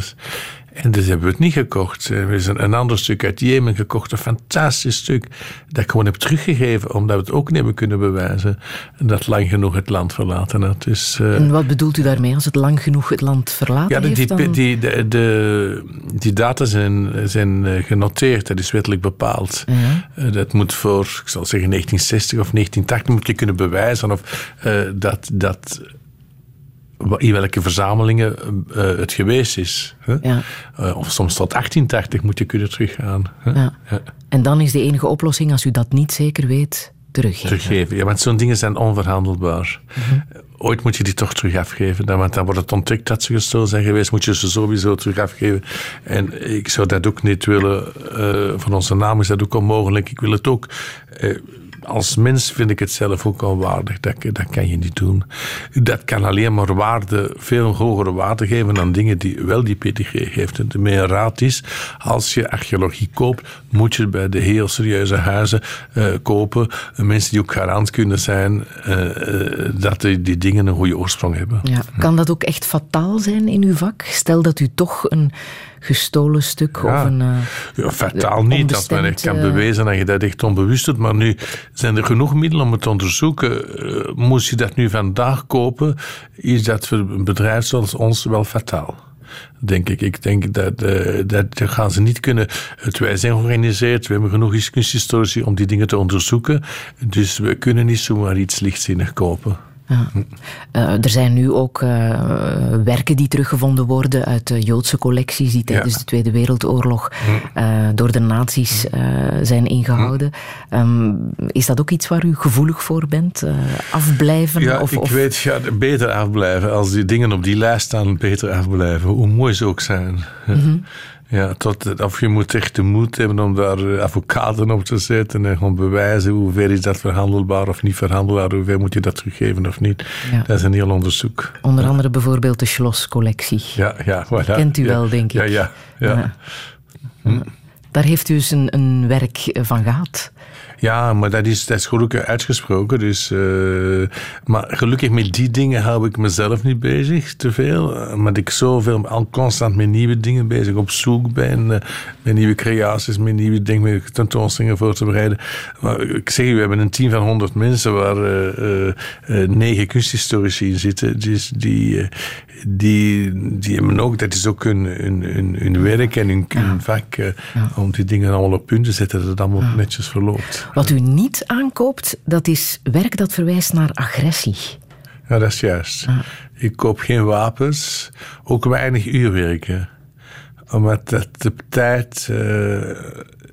En dus hebben we het niet gekocht. We hebben een, ander stuk uit Jemen gekocht, een fantastisch stuk, dat ik gewoon heb teruggegeven, omdat we het ook niet hebben kunnen bewijzen. En dat lang genoeg het land verlaten had. Dus, eh, En wat bedoelt u daarmee als het lang genoeg het land verlaten ja, die, heeft? die, Dan... die, de, de- die data zijn, zijn eh, genoteerd, dat is wettelijk bepaald. Eh, Dat moet voor, ik zal zeggen, 1960 of 1980 moet je kunnen bewijzen of eh, dat, dat in welke verzamelingen eh, het geweest is. hè. Ja. Eh, of soms tot 1880 moet je kunnen teruggaan. hè. Ja. Ja. En dan is de enige oplossing, als u dat niet zeker weet, teruggeven. Teruggeven. Ja, want zo'n dingen zijn onverhandelbaar. Ooit moet je die toch terug afgeven. Dan, want dan wordt het ontdekt dat ze gestolen zijn geweest. Moet je ze sowieso terug afgeven. En ik zou dat ook niet willen. eh, van onze naam is dat ook onmogelijk. Ik wil het ook. Als mens vind ik het zelf ook onwaardig. Dat, dat kan je niet doen. Dat kan alleen maar waarde, veel hogere waarde geven dan dingen die wel die pedigree geeft. En de meer raad is, als je archeologie koopt, moet je bij de heel serieuze huizen eh, kopen. Mensen die ook garant kunnen zijn eh, eh, dat die, die dingen een goede oorsprong hebben. Ja. Kan dat ook echt fataal zijn in uw vak? Stel dat u toch een gestolen stuk Ja. of een... eh, Ja, fataal niet, als men echt kan eh, bewijzen dat je dat echt onbewust doet. Maar nu zijn er genoeg middelen om het te onderzoeken. Eh, moest je dat nu vandaag kopen, is dat voor een bedrijf zoals ons wel fataal. Denk ik. Ik denk dat, eh, dat, dat gaan ze niet kunnen. Het wij zijn georganiseerd, we hebben genoeg kunsthistorici om die dingen te onderzoeken. Dus we kunnen niet zomaar iets lichtzinnig kopen. Ja. Uh, er zijn nu ook uh, werken die teruggevonden worden uit de Joodse collecties die tijdens ja. de Tweede Wereldoorlog uh, door de nazi's zijn ingehouden. Um, is dat ook iets waar u gevoelig voor bent? afblijven? Ja, of, ik of... weet, ja, beter afblijven. Als die dingen op die lijst staan, beter afblijven. Hoe mooi ze ook zijn. Mm -hmm. Ja, tot, of je moet echt de moed hebben om daar advocaten op te zetten en gewoon bewijzen hoe ver is dat verhandelbaar of niet verhandelbaar, hoe ver moet je dat teruggeven of niet. Ja. Dat is een heel onderzoek. Onder andere bijvoorbeeld de Schloss-collectie. Ja, ja, voilà. Kent u ja. wel, denk ik. Ja, ja. ja. Hm. Daar heeft u dus een, een werk van gehad. Ja, maar dat is, dat is gelukkig uitgesproken. Dus, uh, maar gelukkig met die dingen hou ik mezelf niet bezig te veel. Omdat ik zoveel, al constant met nieuwe dingen bezig op zoek ben. Uh, met nieuwe creaties, met nieuwe dingen, met tentoonstellingen voor te bereiden. Maar ik zeg u, we hebben een team van 100 mensen waar uh, negen kunsthistorici in zitten. Dus die, die, die hebben ook, dat is ook hun, hun, hun, hun werk en hun, ja. hun vak. Ja. Om die dingen allemaal op punt te zetten, dat het allemaal ja. netjes verloopt. Wat u niet aankoopt, dat is werk dat verwijst naar agressie. Ja, dat is juist. Ah. Ik koop geen wapens, ook weinig uurwerken. Omdat dat de tijd... Uh,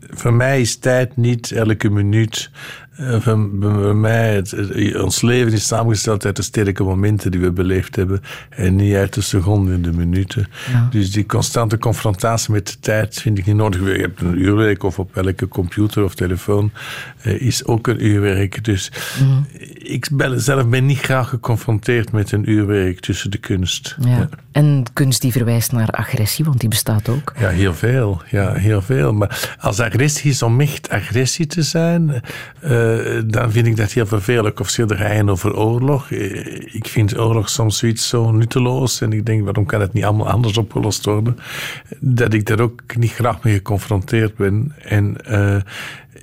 voor mij is tijd niet elke minuut. Voor, voor mij, het, het, ons leven is samengesteld uit de sterke momenten die we beleefd hebben. En niet uit de seconden en de minuten. Ja. Dus die constante confrontatie met de tijd vind ik niet nodig. Je hebt een uurwerk of op elke computer of telefoon uh, is ook een uurwerk. Dus mm. ik ben, zelf ben niet graag geconfronteerd met een uurwerk tussen de kunst. Ja. Ja. En kunst die verwijst naar agressie, want die bestaat ook. Ja, heel veel. Ja, heel veel. Maar als agressie is om echt agressie te zijn, uh, dan vind ik dat heel vervelend. Of schilderijen over oorlog. Ik vind oorlog soms zoiets zo nutteloos. En ik denk, waarom kan het niet allemaal anders opgelost worden? Dat ik daar ook niet graag mee geconfronteerd ben. En uh,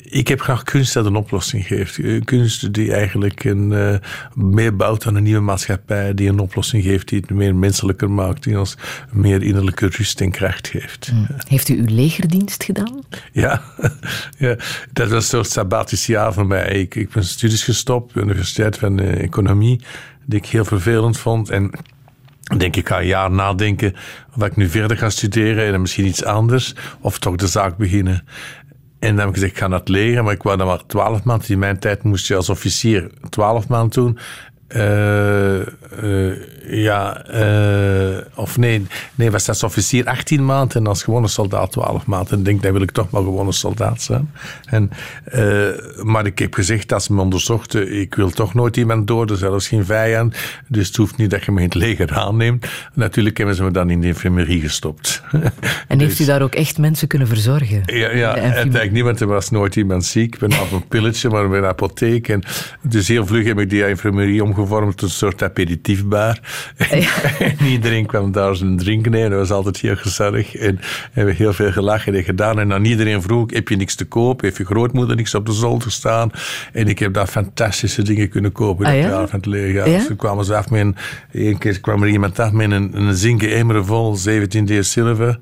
ik heb graag kunst dat een oplossing geeft. Kunst die eigenlijk een, uh, meer bouwt aan een nieuwe maatschappij, die een oplossing geeft, die het meer menselijker maakt, die ons meer innerlijke rust en kracht geeft. Hmm. Heeft u uw legerdienst gedaan? Ja, [laughs] ja dat was een soort sabbatisch jaar voor mij. Ik, ik ben studies gestopt, Universiteit van uh, Economie, die ik heel vervelend vond. En denk ik ga een jaar nadenken of ik nu verder ga studeren en misschien iets anders, of toch de zaak beginnen. En dan heb ik gezegd, ik ga dat leren, maar ik wou dan maar twaalf maanden. In mijn tijd moest je als officier twaalf maanden doen. Uh, uh, ja, uh, of nee, nee, was als officier 18 maanden en als gewone soldaat 12 maanden. En ik denk, dan wil ik toch maar gewone soldaat zijn. En, maar ik heb gezegd, als ze me onderzochten, ik wil toch nooit iemand doden, zelfs geen vijand. Dus het hoeft niet dat je me in het leger aanneemt. Natuurlijk hebben ze me dan in de infirmerie gestopt. [laughs] En heeft dus, u daar ook echt mensen kunnen verzorgen? Ja, ja eigenlijk niet, want er was nooit iemand ziek. Ik ben op een pilletje, maar bij een apotheek. En dus heel vlug heb ik die infirmerie omgevormd tot een soort aperitiefbar. [laughs] Ja. en iedereen kwam daar zijn drink nemen. Dat was altijd heel gezellig. En we hebben heel veel gelachen en gedaan. En dan iedereen vroeg, heb je niks te kopen? Heeft je grootmoeder niks op de zolder staan? En ik heb daar fantastische dingen kunnen kopen. Ah, ja? jaar van het leger. Ja? Dus toen kwamen ze af met een... Keer kwam er iemand af met een, een zinken emmer vol 17 d zilver.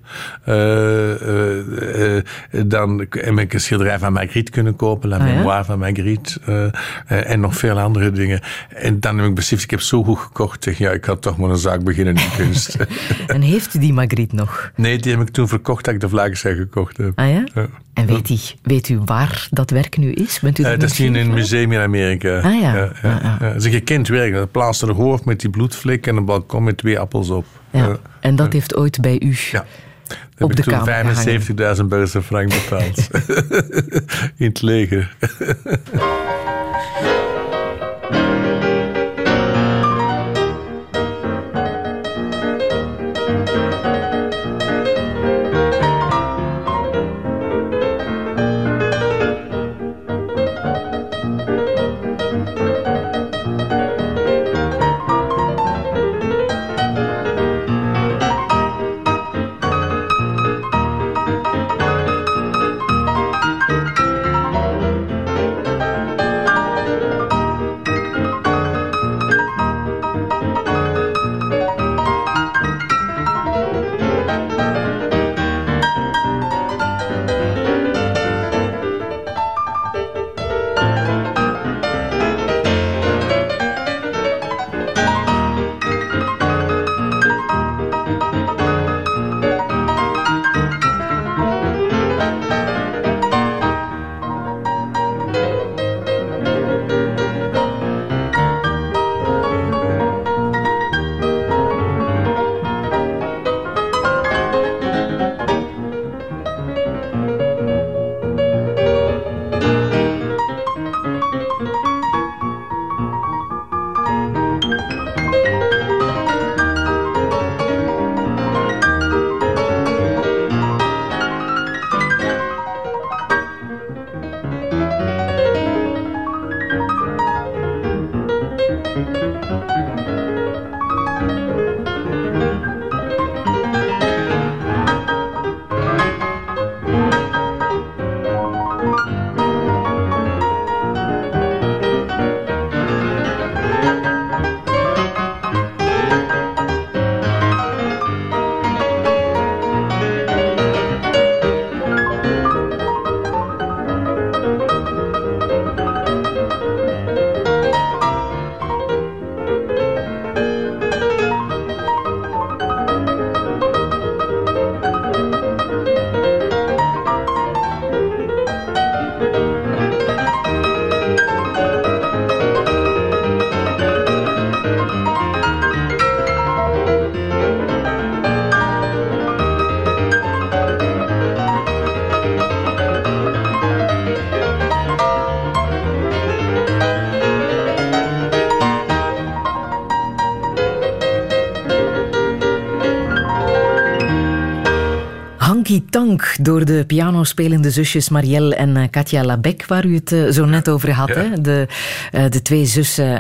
Uh, uh, uh, dan heb ik een schilderij van Magritte kunnen kopen. La Ah, ja? Van Magritte. en nog veel andere dingen. En dan heb ik beseft, ik heb zo goed gekocht. Zeg, ja, ik had toch maar een zaak beginnen in kunst. [laughs] en heeft u die Magritte nog? Nee, die heb ik toen verkocht dat ik de Vlaggenschijn gekocht heb. Ah ja? ja. En weet u, weet u waar dat werk nu is? Bent u uh, dat is in een museum in Amerika. Ah ja. ja, ja, ah, ah. Dat is een gekend werk. Dat plaatste een hoofd met die bloedvlek en een balkon met twee appels op. Ja. En dat heeft ooit bij u ja. op de heb ik toen 75.000 Belgische frank betaald. [laughs] [laughs] in het leger. Door de pianospelende zusjes Marielle en eh, Katja Labec, waar u het eh, zo net over had. Ja. Hè? De, eh, de twee zussen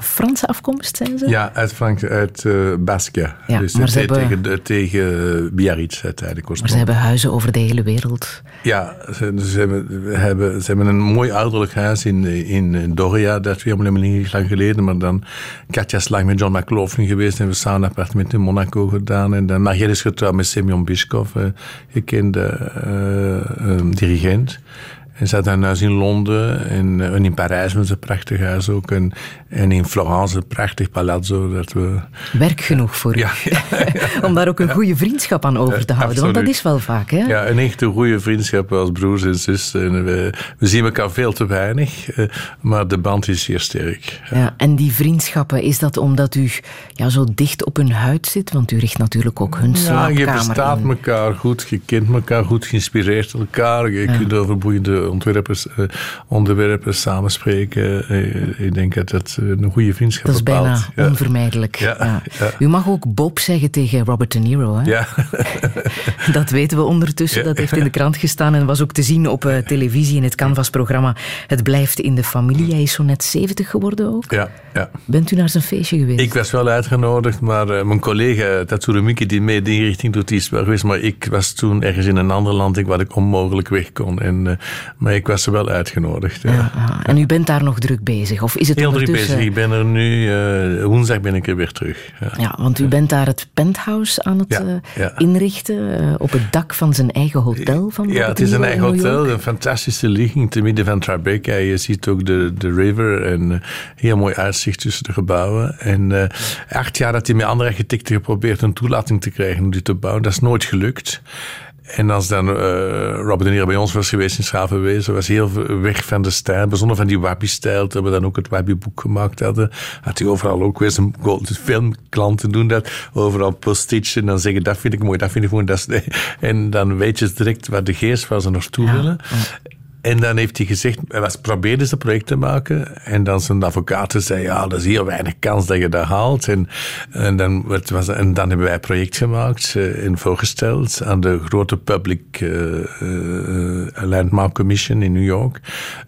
Franse afkomst zijn ze? Ja, uit Frank, uit Baskia. Ja, dus maar ze tegen, hebben- tegen, tegen Biarritz uiteindelijk. Maar ze hebben huizen over de hele wereld. Ja, ze, ze hebben, ze hebben een mooi ouderlijk huis in, in Doria. Dat is helemaal niet lang geleden. Maar dan Katja is lang met John McLaughlin geweest. En we samen een appartement in Monaco gedaan. En dan Marielle is getrouwd met Semyon Bischkov, eh, gekende eh, dirigent. En ze had een huis in Londen en, eh, en in Parijs ze een prachtig huis ook. En, en in Florence een prachtig palazzo. Dat we, Werk genoeg voor u. [laughs] Om daar ook een goede vriendschap aan over te houden. Want dat is wel vaak, hè? Ja, een echte goede vriendschap als broers en zussen. En we, we zien elkaar veel te weinig, eh, maar de band is zeer sterk. Ja, en die vriendschappen, is dat omdat u ja, zo dicht op hun huid zit? Want u richt natuurlijk ook hun Ja, slaapkamer je verstaat in. elkaar goed, je kent elkaar goed, je inspireert elkaar. Je Ja. kunt over boeiende ontwerpers, eh, onderwerpen samenspreken. Eh, ik denk dat dat eh, een goede vriendschap Dat is bijna bepaalt. Ja. onvermijdelijk. Ja. U mag ook Bob zeggen tegen Robert De Niro. Hè? Ja. [laughs] Dat weten we ondertussen. Dat heeft in de krant gestaan en was ook te zien op televisie in het Canvas-programma. Het blijft in de familie. Hij is zo net 70 geworden ook. Ja, ja. Bent u naar zijn feestje geweest? Ik was wel uitgenodigd, maar mijn collega Tatsuro Miki, die mee die richting doet, die is wel geweest. Maar ik was toen ergens in een ander land ik, waar ik onmogelijk weg kon. En, maar ik was er wel uitgenodigd. Ja. Ja, en u bent daar nog druk bezig? Of is het Heel druk bezig. Ik ben er nu, eh, woensdag ben ik er weer terug. Ja. Ja, want u bent daar het penthouse aan het eh, inrichten. eh, op het dak van zijn eigen hotel. Van Ja, het is een eigen hotel, een fantastische ligging te midden van Tribeca. Je ziet ook de, de river en heel mooi uitzicht tussen de gebouwen. En acht jaar had hij met andere architecten geprobeerd een toelating te krijgen om dit te bouwen. Dat is nooit gelukt. En als dan eh, Robert De Niro bij ons was geweest in Schavenwezen, was hij heel weg van de stijl, bijzonder van die Wabi-stijl. Toen we dan ook het Wabi-boek gemaakt hadden, had hij overal ook weer zijn filmklanten doen dat. Overal post-its en dan zeggen, dat vind ik mooi, dat vind ik mooi. Dat is. [laughs] En dan weet je direct waar de geest waar ze naartoe willen. En dan heeft hij gezegd, was, probeerde zijn project te maken. En dan zijn advocaat zei, ja, dat is heel weinig kans dat je dat haalt. En, en, dan, werd, en dan hebben wij een project gemaakt eh, en voorgesteld aan de grote Public eh, Landmark Commission in New York.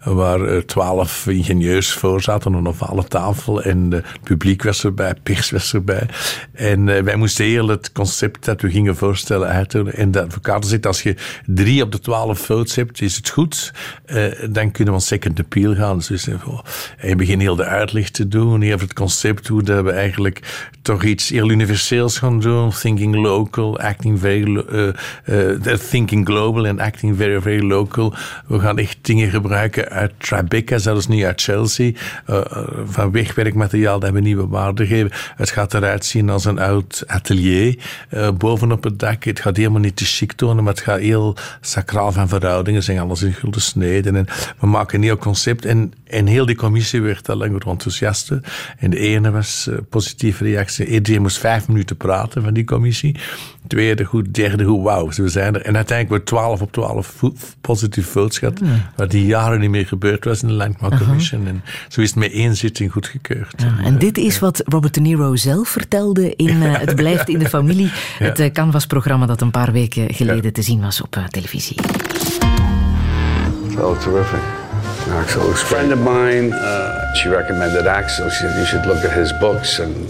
Waar twaalf ingenieurs voor zaten, een ovale tafel. En het publiek was erbij, pers was erbij. En wij moesten heel het concept dat we gingen voorstellen uitdoen. En de advocaat zegt, als je drie op de twaalf votes hebt, is het goed. Eh, dan kunnen we een second appeal gaan. Dus we oh, en begin heel de uitleg te doen, heel het concept, hoe dat we eigenlijk toch iets heel universeels gaan doen. Thinking local, acting very, eh, eh, thinking global en acting very, very local. We gaan echt dingen gebruiken uit Tribeca, zelfs niet uit Chelsea. eh, eh, van wegwerkmateriaal dat we nieuwe waarde geven. Het gaat eruit zien als een oud atelier eh, bovenop het dak. Het gaat helemaal niet te chic tonen, maar het gaat heel sacraal van verhoudingen zijn. Alles in gulden sneden. En we maken een nieuw concept. En, en heel die commissie werd al langer enthousiast. En de ene was eh, positieve reactie. Iedereen moest vijf minuten praten van die commissie. Tweede goed, derde goed, wauw, we zijn er. En uiteindelijk wordt 12 op 12 vo- positieve votes gehad. Wat die jaren niet meer gebeurd was in de Landmark Commission. En zo is het met één zitting goedgekeurd. Ja, en dit is wat Robert De Niro zelf vertelde in eh, [laughs] Het blijft in de familie. Ja. Het eh, Canvas-programma dat een paar weken geleden te zien was op eh, televisie. Oh, terrific. Axel, a friend of mine, uh, she recommended Axel. She said, you should look at his books. And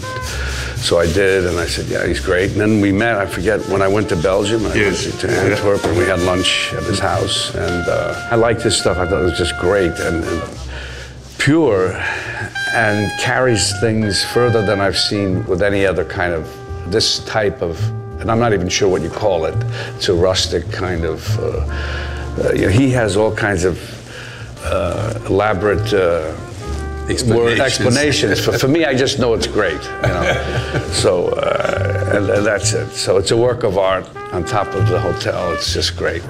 so I did, and I said, yeah, he's great. And then we met, I forget, when I went to Belgium, I Yes. went to Antwerp, and we had lunch at his house. And uh, I liked his stuff. I thought it was just great and, and pure and carries things further than I've seen with any other kind of this type of, and I'm not even sure what you call it. It's a rustic kind of, uh, uh, you know, he has all kinds of uh, elaborate uh, word Explanations. explanations. for, for me, I just know it's great, you know. [laughs] so, uh, and, and that's it. So it's a work of art on top of the hotel. It's just great.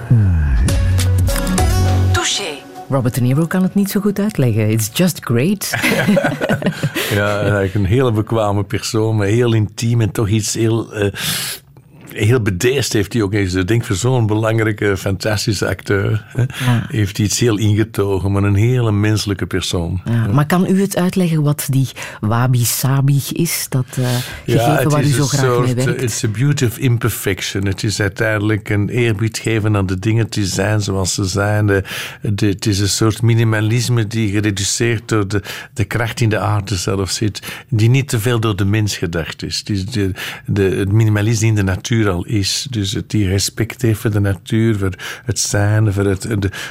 Touché. Robert De Niro kan het niet zo goed uitleggen. It's just great. [laughs] [laughs] Ja, eigenlijk een hele bekwame persoon, maar heel intiem en toch iets heel... eh, Heel bedeesd heeft hij ook eens. Ik denk voor zo'n belangrijke, fantastische acteur. Heeft hij iets heel ingetogen, maar een hele menselijke persoon. Ja, maar kan u het uitleggen wat die wabi-sabi is? Dat eh, gegeven waar u zo graag mee werkt? It's a beauty of imperfection. Het is uiteindelijk een eerbied geven aan de dingen die zijn zoals ze zijn. De, de- het is een soort minimalisme die gereduceerd door de, de kracht in de aarde zelf zit, die niet te veel door de mens gedacht is. Het is de, de, het minimalisme in de natuur al is. Dus het die respect heeft voor de natuur, voor het zijn, voor het,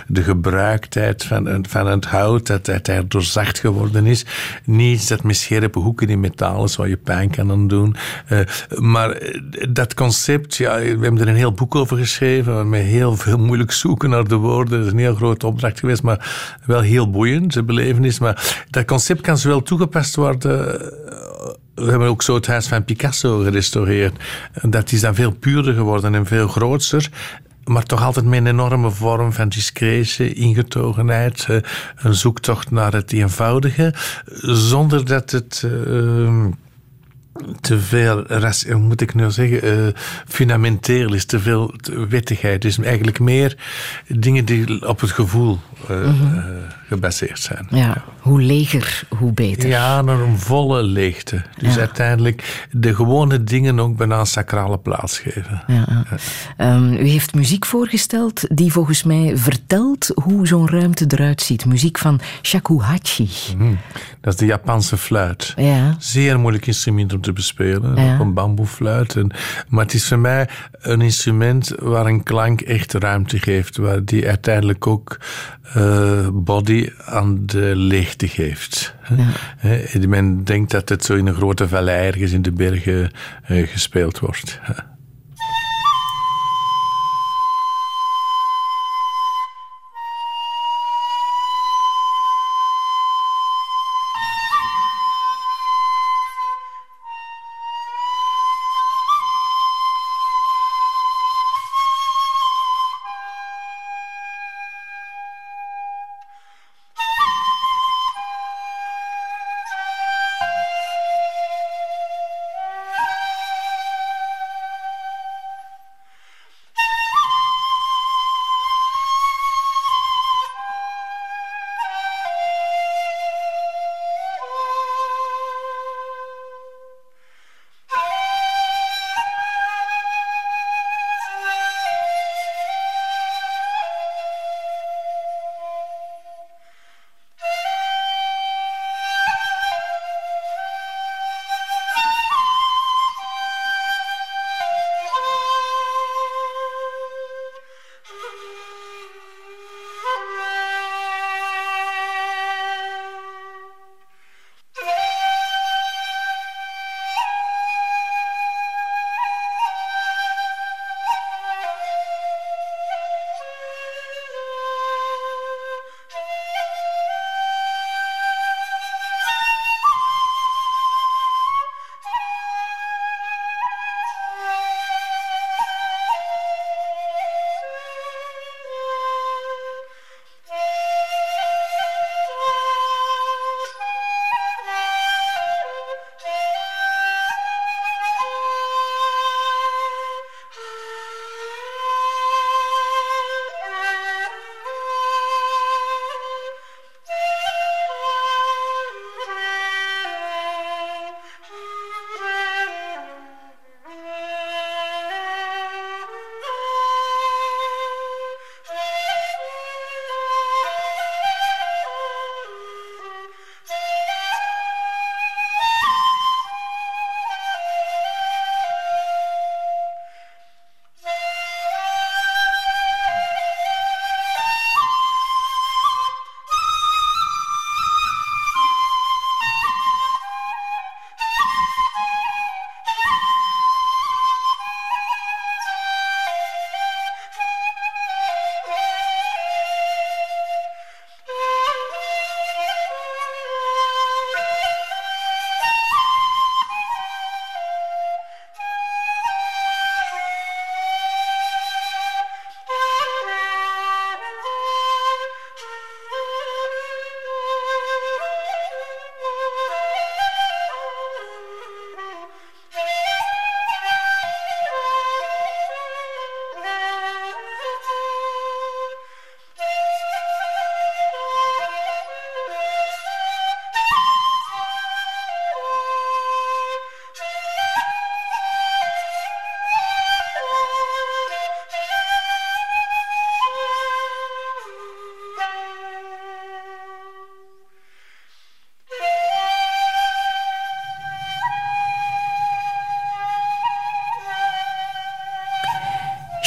de, gebruiktheid van, van het hout, dat het er doorzacht geworden is. Niets dat met scherpe hoeken in metaal is waar je pijn kan aan doen. Eh, maar eh, dat concept, ja, we hebben er een heel boek over geschreven, met heel veel moeilijk zoeken naar de woorden. Dat is een heel grote opdracht geweest, maar wel heel boeiend, de belevenis. Maar dat concept kan zowel toegepast worden we hebben ook zo het huis van Picasso gerestaureerd. Dat is dan veel puurder geworden en veel grootser. Maar toch altijd met een enorme vorm van discretie, ingetogenheid. eh, Een zoektocht naar het eenvoudige. Zonder dat het. eh, te veel, hoe moet ik nou zeggen, eh, fundamenteel is, te veel wettigheid. Het is eigenlijk meer dingen die op het gevoel eh, Mhm. eh, gebaseerd zijn. Ja, hoe leger, hoe beter. Ja, naar een volle leegte. Dus uiteindelijk de gewone dingen ook bijna een sacrale plaats geven. Ehm, u heeft muziek voorgesteld die volgens mij vertelt hoe zo'n ruimte eruit ziet. Muziek van shakuhachi. Mhm. Dat is de Japanse fluit. Ja. Zeer moeilijk instrument om te bespelen. Een bamboefluit. En, maar het is voor mij een instrument waar een klank echt ruimte geeft. Waar die uiteindelijk ook eh, body aan de leegte geeft. Hè, Men denkt dat het zo in een grote vallei ergens in de bergen eh, gespeeld wordt.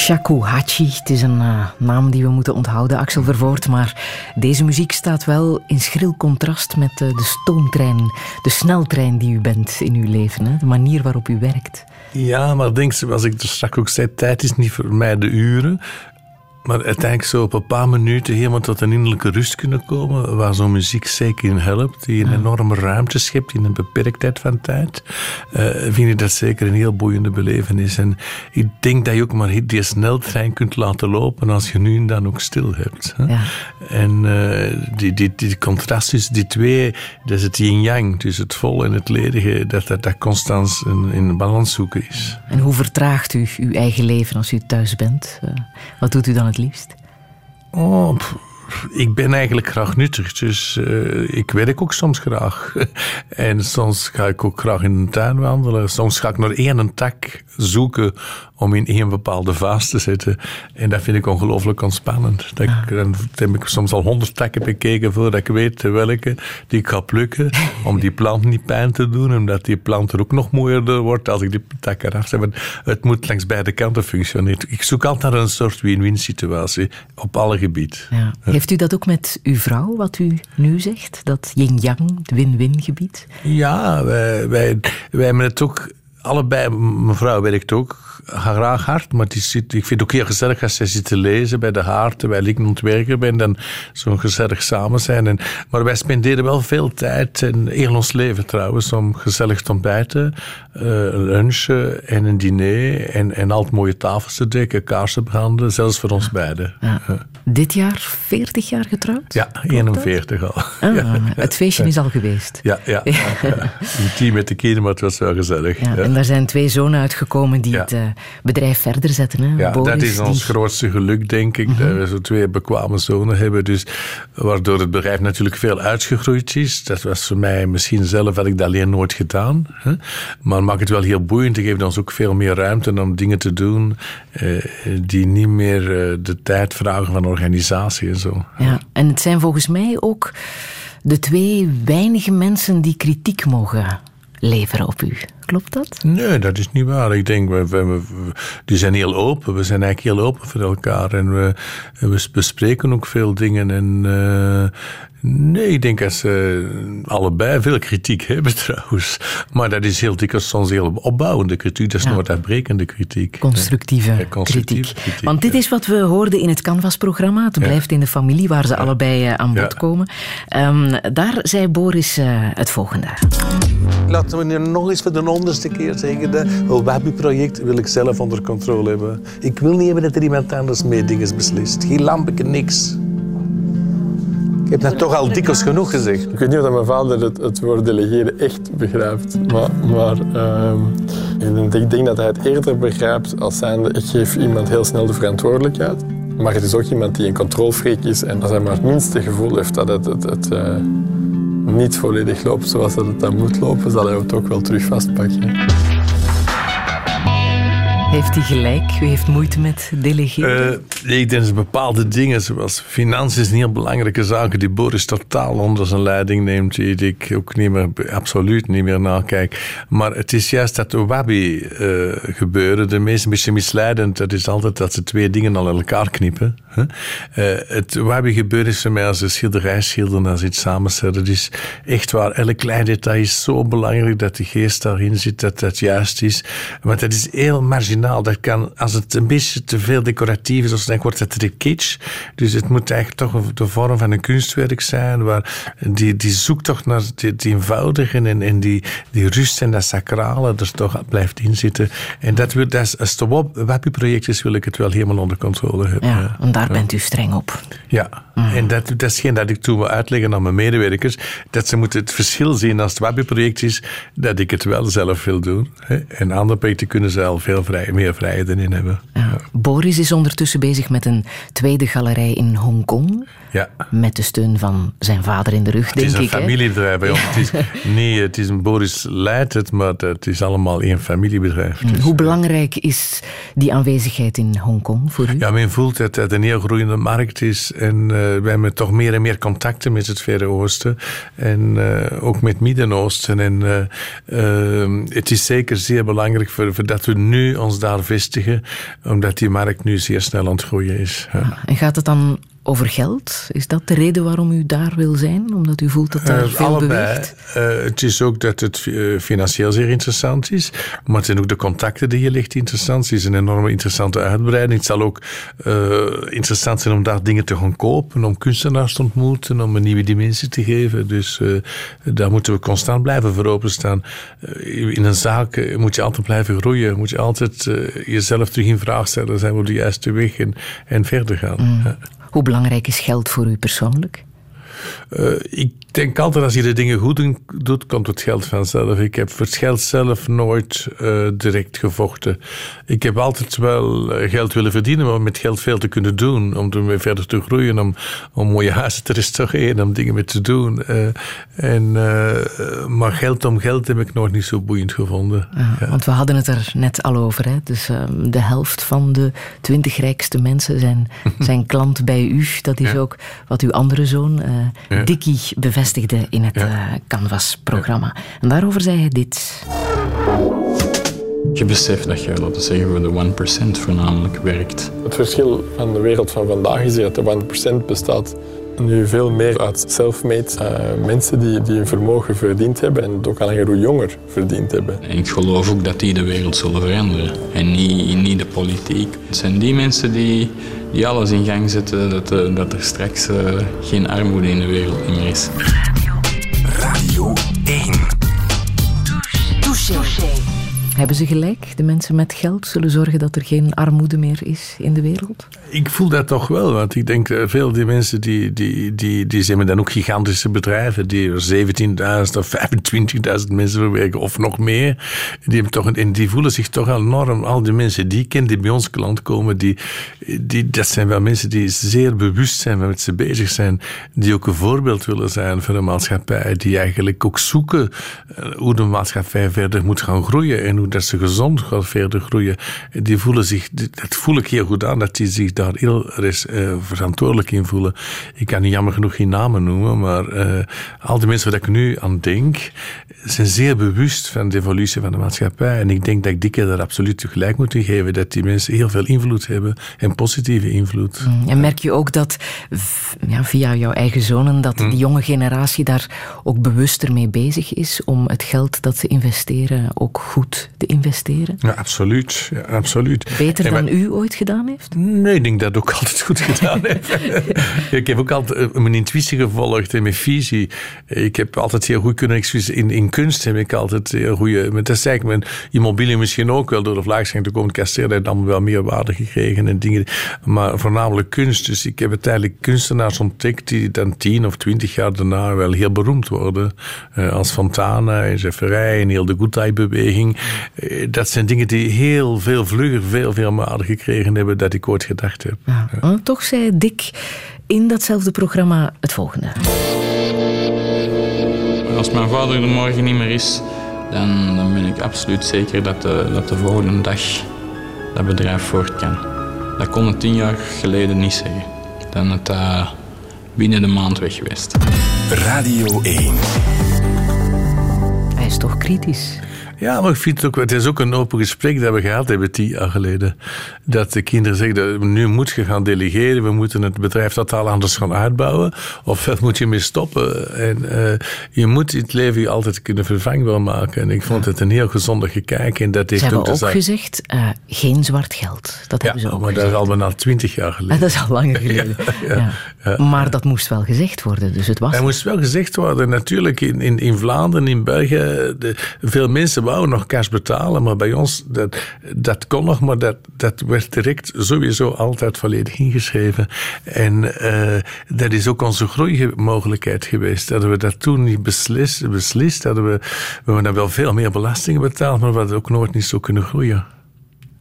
Shakuhachi. Het is een uh, naam die we moeten onthouden, Axel Vervoort. Maar deze muziek staat wel in schril contrast met uh, de stoomtrein, de sneltrein die u bent in uw leven. Hè? De manier waarop u werkt. Ja, maar denk, zoals ik er straks ook zei, tijd is niet voor mij de uren. Maar uiteindelijk zo op een paar minuten helemaal tot een innerlijke rust kunnen komen, waar zo'n muziek zeker in helpt, die een enorme ruimte schept in een beperktheid van tijd, uh, vind ik dat zeker een heel boeiende belevenis. En ik denk dat je ook maar die sneltrein kunt laten lopen als je nu en dan ook stil hebt. Hè? Ja. En uh, die, die, die contrast tussen die twee, dat is het yin-yang, tussen het vol en het ledige, dat dat, dat constant in, in balans zoeken is. En hoe vertraagt u uw eigen leven als u thuis bent? Uh, wat doet u dan het liefst? Oh, ik ben eigenlijk graag nuttig, dus uh, ik werk ook soms graag. [laughs] en soms ga ik ook graag in de tuin wandelen. Soms ga ik naar één tak zoeken om in één bepaalde vaas te zitten. En dat vind ik ongelooflijk ontspannend. Dat ik, dan heb ik soms al honderd takken bekeken voordat ik weet welke die ik ga plukken. Om die plant niet pijn te doen, omdat die plant er ook nog moeier wordt als ik die takken eraf zet. Het moet langs beide kanten functioneren. Ik zoek altijd naar een soort win-win situatie op alle gebieden. Ja. Heeft u dat ook met uw vrouw, wat u nu zegt? Dat yin-yang, het win-win gebied? Ja, wij, wij, wij hebben het ook allebei, mevrouw werkt ook graag hard, maar die zit, ik vind het ook heel gezellig als zij zit te lezen bij de haard, terwijl ik aan het werken ben, dan zo'n gezellig samen zijn. En, maar wij spenderen wel veel tijd, en heel ons leven trouwens, om gezellig te ontbijten, uh, lunchen en een diner en, en altijd mooie tafels te dekken, kaarsen branden, zelfs voor ons beiden. Ja. Dit jaar 40 jaar getrouwd? Ja, 41 al. Ah. [laughs] Het feestje is al geweest. Ja, ja. [laughs] ja. team met de kinderen, maar het was wel gezellig. Ja, En daar zijn twee zonen uitgekomen die het uh, bedrijf verder zetten. Hè? Ja, Boris, dat is ons die... grootste geluk, denk ik. Mm -hmm. Dat we zo twee bekwame zonen hebben. Dus, waardoor het bedrijf natuurlijk veel uitgegroeid is. Dat was voor mij misschien zelf, had ik dat alleen nooit gedaan. Hè? Maar maakt het wel heel boeiend. Het geeft ons ook veel meer ruimte om dingen te doen uh, die niet meer uh, de tijd vragen van organisatie en zo. Ja, en het zijn volgens mij ook de twee weinige mensen die kritiek mogen leveren op u. Klopt dat? Nee, dat is niet waar. Ik denk, we, we, we, die zijn heel open. We zijn eigenlijk heel open voor elkaar. En we, we bespreken ook veel dingen. En uh, nee, ik denk dat ze allebei veel kritiek [laughs] hebben trouwens. Maar dat is heel dikwijls soms heel opbouwende kritiek. Dat is ja. nooit uitbrekende kritiek. Constructieve, ja, constructieve kritiek. kritiek. Want dit is wat we hoorden in het Canvas-programma. Het blijft in de familie, waar ze allebei uh, aan bod komen. Um, daar zei Boris uh, het volgende. Laten we nu nog eens voor de honderdste keer zeggen. Dat het Wabi-project wil ik zelf onder controle hebben. Ik wil niet hebben dat er iemand anders mee dingen beslist. Geen lampje, niks. Ik heb dat toch al dikwijls genoeg gezegd. Ik weet niet of mijn vader het, het woord delegeren echt begrijpt. Maar, maar uh, ik denk dat hij het eerder begrijpt als zijnde ik geef iemand heel snel de verantwoordelijkheid. Maar het is ook iemand die een controlfreak is. En als hij maar het minste gevoel heeft dat het, het, uh, niet volledig loopt zoals dat het dan moet lopen, zal hij het ook wel terug vastpakken. Heeft hij gelijk? U heeft moeite met delegeren? Uh, ik denk dat bepaalde dingen, zoals financiën, een heel belangrijke zaken die Boris totaal onder zijn leiding neemt, die ik ook niet meer, absoluut niet meer nakijk. Maar het is juist dat Wabi uh, gebeuren, de meest een beetje misleidend, dat is altijd dat ze twee dingen al in elkaar knippen. Uh, het Wabi gebeuren is voor mij als een schilderij schilderen, als iets samenstellen. Dat is echt waar, elk klein detail is zo belangrijk dat de geest daarin zit, dat dat juist is. Want dat is heel marginaal dat kan, als het een beetje te veel decoratief is, dan wordt het te kitsch. Dus het moet eigenlijk toch de vorm van een kunstwerk zijn, waar die, die zoekt toch naar die, die eenvoudige en, en die, die rust en dat sacrale er toch blijft inzitten. En dat wil, dat is, als het WAPI-project is, wil ik het wel helemaal onder controle hebben. Ja, en daar ja. bent u streng op. Ja, mm. en dat, dat is geen dat ik toen wil uitleggen aan mijn medewerkers, dat ze moeten het verschil zien als het WAPI-project is, dat ik het wel zelf wil doen. Hè? En andere projecten kunnen ze al veel vrij meer vrijheid in hebben. Ja. Boris is ondertussen bezig met een tweede galerij in Hongkong. Ja. Met de steun van zijn vader in de rug, Het denk is een ik. hè? familiebedrijf bij ons. Het is, [laughs] nee, het is een Boris leidt het, maar het is allemaal één familiebedrijf. Dus, Hoe belangrijk is die aanwezigheid in Hongkong voor u? Ja, men voelt dat het een heel groeiende markt is. En eh, we hebben toch meer en meer contacten met het Verre Oosten. En eh, ook met Midden-Oosten. En eh, eh, het is zeker zeer belangrijk voor, voor dat we nu ons daar vestigen. Omdat die markt nu zeer snel aan het groeien is. Ja. En gaat het dan over geld? Is dat de reden waarom u daar wil zijn? Omdat u voelt dat daar Eh, veel allebei. beweegt? Eh, het is ook dat het eh, financieel zeer interessant is. Maar het zijn ook de contacten die je legt interessant. Het is een enorme interessante uitbreiding. Het zal ook interessant zijn om daar dingen te gaan kopen. Om kunstenaars te ontmoeten. Om een nieuwe dimensie te geven. Dus daar moeten we constant blijven voor openstaan. In een zaak moet je altijd blijven groeien. Moet je altijd jezelf terug in vraag stellen. Zijn we op de juiste weg? En, en verder gaan. Mm. Hoe belangrijk is geld voor u persoonlijk? Eh, ik denk altijd als je de dingen goed doet, komt het geld vanzelf. Ik heb voor het geld zelf nooit eh, direct gevochten. Ik heb altijd wel eh, geld willen verdienen, maar met geld veel te kunnen doen. Om ermee verder te groeien, om, om mooie huizen te restaureren, om dingen mee te doen. En, maar geld om geld heb ik nooit niet zo boeiend gevonden. Ja, Want we hadden het er net al over. Hè? Dus ehm, de helft van de twintig rijkste mensen zijn, [laughs] zijn klant bij u. Dat is Ja. ook wat uw andere zoon, eh Ja. Dickie, bevestigde in het Ja. eh, Canvas-programma. En daarover zei hij dit. Je beseft dat je, laten we zeggen, voor de 1% voornamelijk werkt. Het verschil van de wereld van vandaag is dat de 1% bestaat nu veel meer uit self-made eh, mensen die, die een vermogen verdiend hebben en het ook al langer hoe jonger verdiend hebben. En ik geloof ook dat die de wereld zullen veranderen. En niet, niet de politiek. Het zijn die mensen die, die alles in gang zetten dat, eh, dat er straks eh, geen armoede in de wereld meer is. Radio 1. Hebben ze gelijk? De mensen met geld zullen zorgen dat er geen armoede meer is in de wereld? Ik voel dat toch wel, want ik denk eh, veel die mensen die, die, die, die zijn dan ook gigantische bedrijven die er 17.000 of 25.000 mensen verwerken of nog meer. Die, hebben toch, en die voelen zich toch enorm, al die mensen die ik ken die bij ons klant komen, die, die, dat zijn wel mensen die zeer bewust zijn wat ze bezig zijn, die ook een voorbeeld willen zijn voor de maatschappij, die eigenlijk ook zoeken eh, hoe de maatschappij verder moet gaan groeien en hoe dat ze gezond gaat verder groeien. Die voelen zich, dat voel ik heel goed aan, dat die zich daar heel eh, verantwoordelijk in voelen. Ik kan niet jammer genoeg geen namen noemen, maar eh, al die mensen waar ik nu aan denk, zijn zeer bewust van de evolutie van de maatschappij. En ik denk dat ik die keer daar absoluut gelijk moet in geven, dat die mensen heel veel invloed hebben en positieve invloed. En merk je ook dat ja, via jouw eigen zonen, dat Mm. die jonge generatie daar ook bewuster mee bezig is om het geld dat ze investeren ook goed te investeren? Ja, absoluut. Ja, absoluut. Beter En dan u ooit gedaan heeft? Nee, ik denk dat ik ook altijd goed gedaan [laughs] heb. ik heb ook altijd eh, mijn intuïtie gevolgd en mijn visie. Ik heb altijd heel goed kunnen. In, in kunst heb ik altijd heel goede... Dat is eigenlijk mijn immobiliën misschien ook wel door de vlaagschijn te komen. Dat heeft allemaal wel meer waarde gekregen en dingen. Maar voornamelijk kunst. Dus ik heb uiteindelijk kunstenaars ontdekt die dan tien of twintig jaar daarna wel heel beroemd worden. Eh, als Fontana en Jefferij en heel de Goodeye-beweging. Eh, dat zijn dingen die heel veel vlugger, veel, veel gekregen hebben dan ik ooit gedacht heb. Ja. Maar Toch zei Dick in datzelfde programma het volgende. Als mijn vader er morgen niet meer is, dan, dan ben ik absoluut zeker dat de, dat de volgende dag dat bedrijf voort kan. Dat kon ik tien jaar geleden niet zeggen. Dan het dat binnen de maand weg geweest. Radio 1. Hij is toch kritisch? Ja, maar ik vind het ook, het is ook een open gesprek dat we gehad hebben tien jaar geleden. Dat de kinderen zeggen, dat nu moet je gaan delegeren, we moeten het bedrijf totaal anders gaan uitbouwen. Of moet je mee stoppen. En eh, je moet het leven je altijd kunnen vervangbaar maken. En ik vond het een heel gezondig gekijk. En dat Ze heeft hebben ook ook gezegd, eh, geen zwart geld. Dat hebben ze ook maar dat is al bijna twintig jaar [laughs] geleden. Dat is al langer [laughs] geleden. Ja, Ja. Maar dat moest wel gezegd worden, dus het was... Er moest wel gezegd worden, natuurlijk in, in, in Vlaanderen, in België, de, veel mensen wouden nog cash betalen, maar bij ons, dat, dat kon nog, maar dat, dat werd direct sowieso altijd volledig ingeschreven. En eh, dat is ook onze groeimogelijkheid geweest. Hadden we dat toen niet beslist, beslist hadden we, we dan wel veel meer belastingen betaald, maar we hadden ook nooit niet zo kunnen groeien.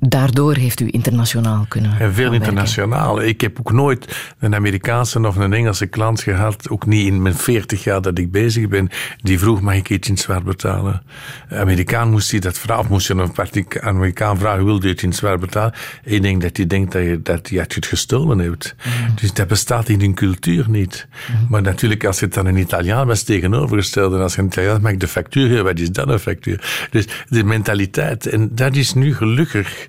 Daardoor heeft u internationaal kunnen En veel internationaal. Ik heb ook nooit een Amerikaanse of een Engelse klant gehad, ook niet in mijn 40 jaar dat ik bezig ben, die vroeg, mag ik iets in zwart betalen? Een Amerikaan moest hij dat vragen, of moest je een Amerikaan vragen, wil je het in zwart betalen? Ik denk dat hij denkt dat je, dat je het gestolen hebt. Dus dat bestaat in hun cultuur niet. Maar natuurlijk, als je het dan een Italiaan was tegenovergesteld, en als je een Italiaan mag ik de factuur wat is dat een factuur? Dus de mentaliteit, en dat is nu gelukkig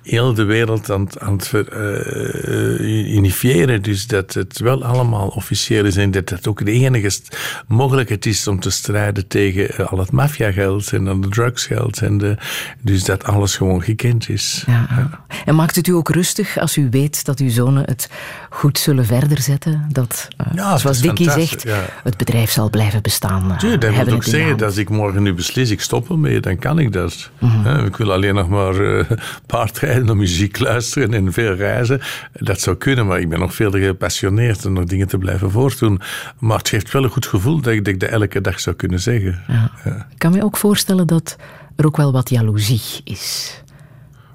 heel de wereld aan, het- aan het ver- eh, unifiëren. Dus dat het wel allemaal officieel is en dat het ook de enige mogelijkheid is om te strijden tegen eh, al het maffiageld en al de drugsgeld. En de, dus dat alles gewoon gekend is. Ja, ja. En maakt het u ook rustig als u weet dat uw zonen het goed zullen verder zetten? Dat, eh, Ja, zoals Dickie zegt, ja. het bedrijf zal blijven bestaan. eh, Tuurlijk, dat wil ook zeggen dat als ik morgen nu beslis, ik stop ermee, dan kan ik dat. Hè, Ik wil alleen nog maar eh, [laughs] paardrijden, naar muziek luisteren en veel reizen. Dat zou kunnen, maar ik ben nog veel te gepassioneerd om nog dingen te blijven voortdoen. Maar het geeft wel een goed gevoel dat ik, dat ik dat elke dag zou kunnen zeggen. Ja. Ik kan me ook voorstellen dat er ook wel wat jaloezie is.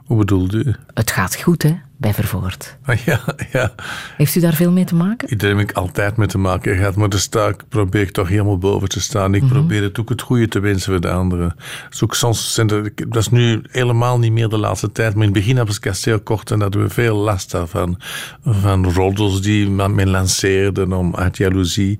Hoe bedoelt u? Het gaat goed, hè, bij Vervoort. [laughs] Ah, ja, ja. Heeft u daar veel mee te maken? Daar heb ik altijd mee te maken gehad, maar daar sta ik, probeer ik toch helemaal boven te staan. Ik probeer het ook het goede te wensen voor de anderen. Dus ook soms zijn er, dat is nu helemaal niet meer de laatste tijd, maar in het begin hebben ze kasteel kocht en hadden we veel last daarvan. Van roddels die men lanceerden om uit jaloezie.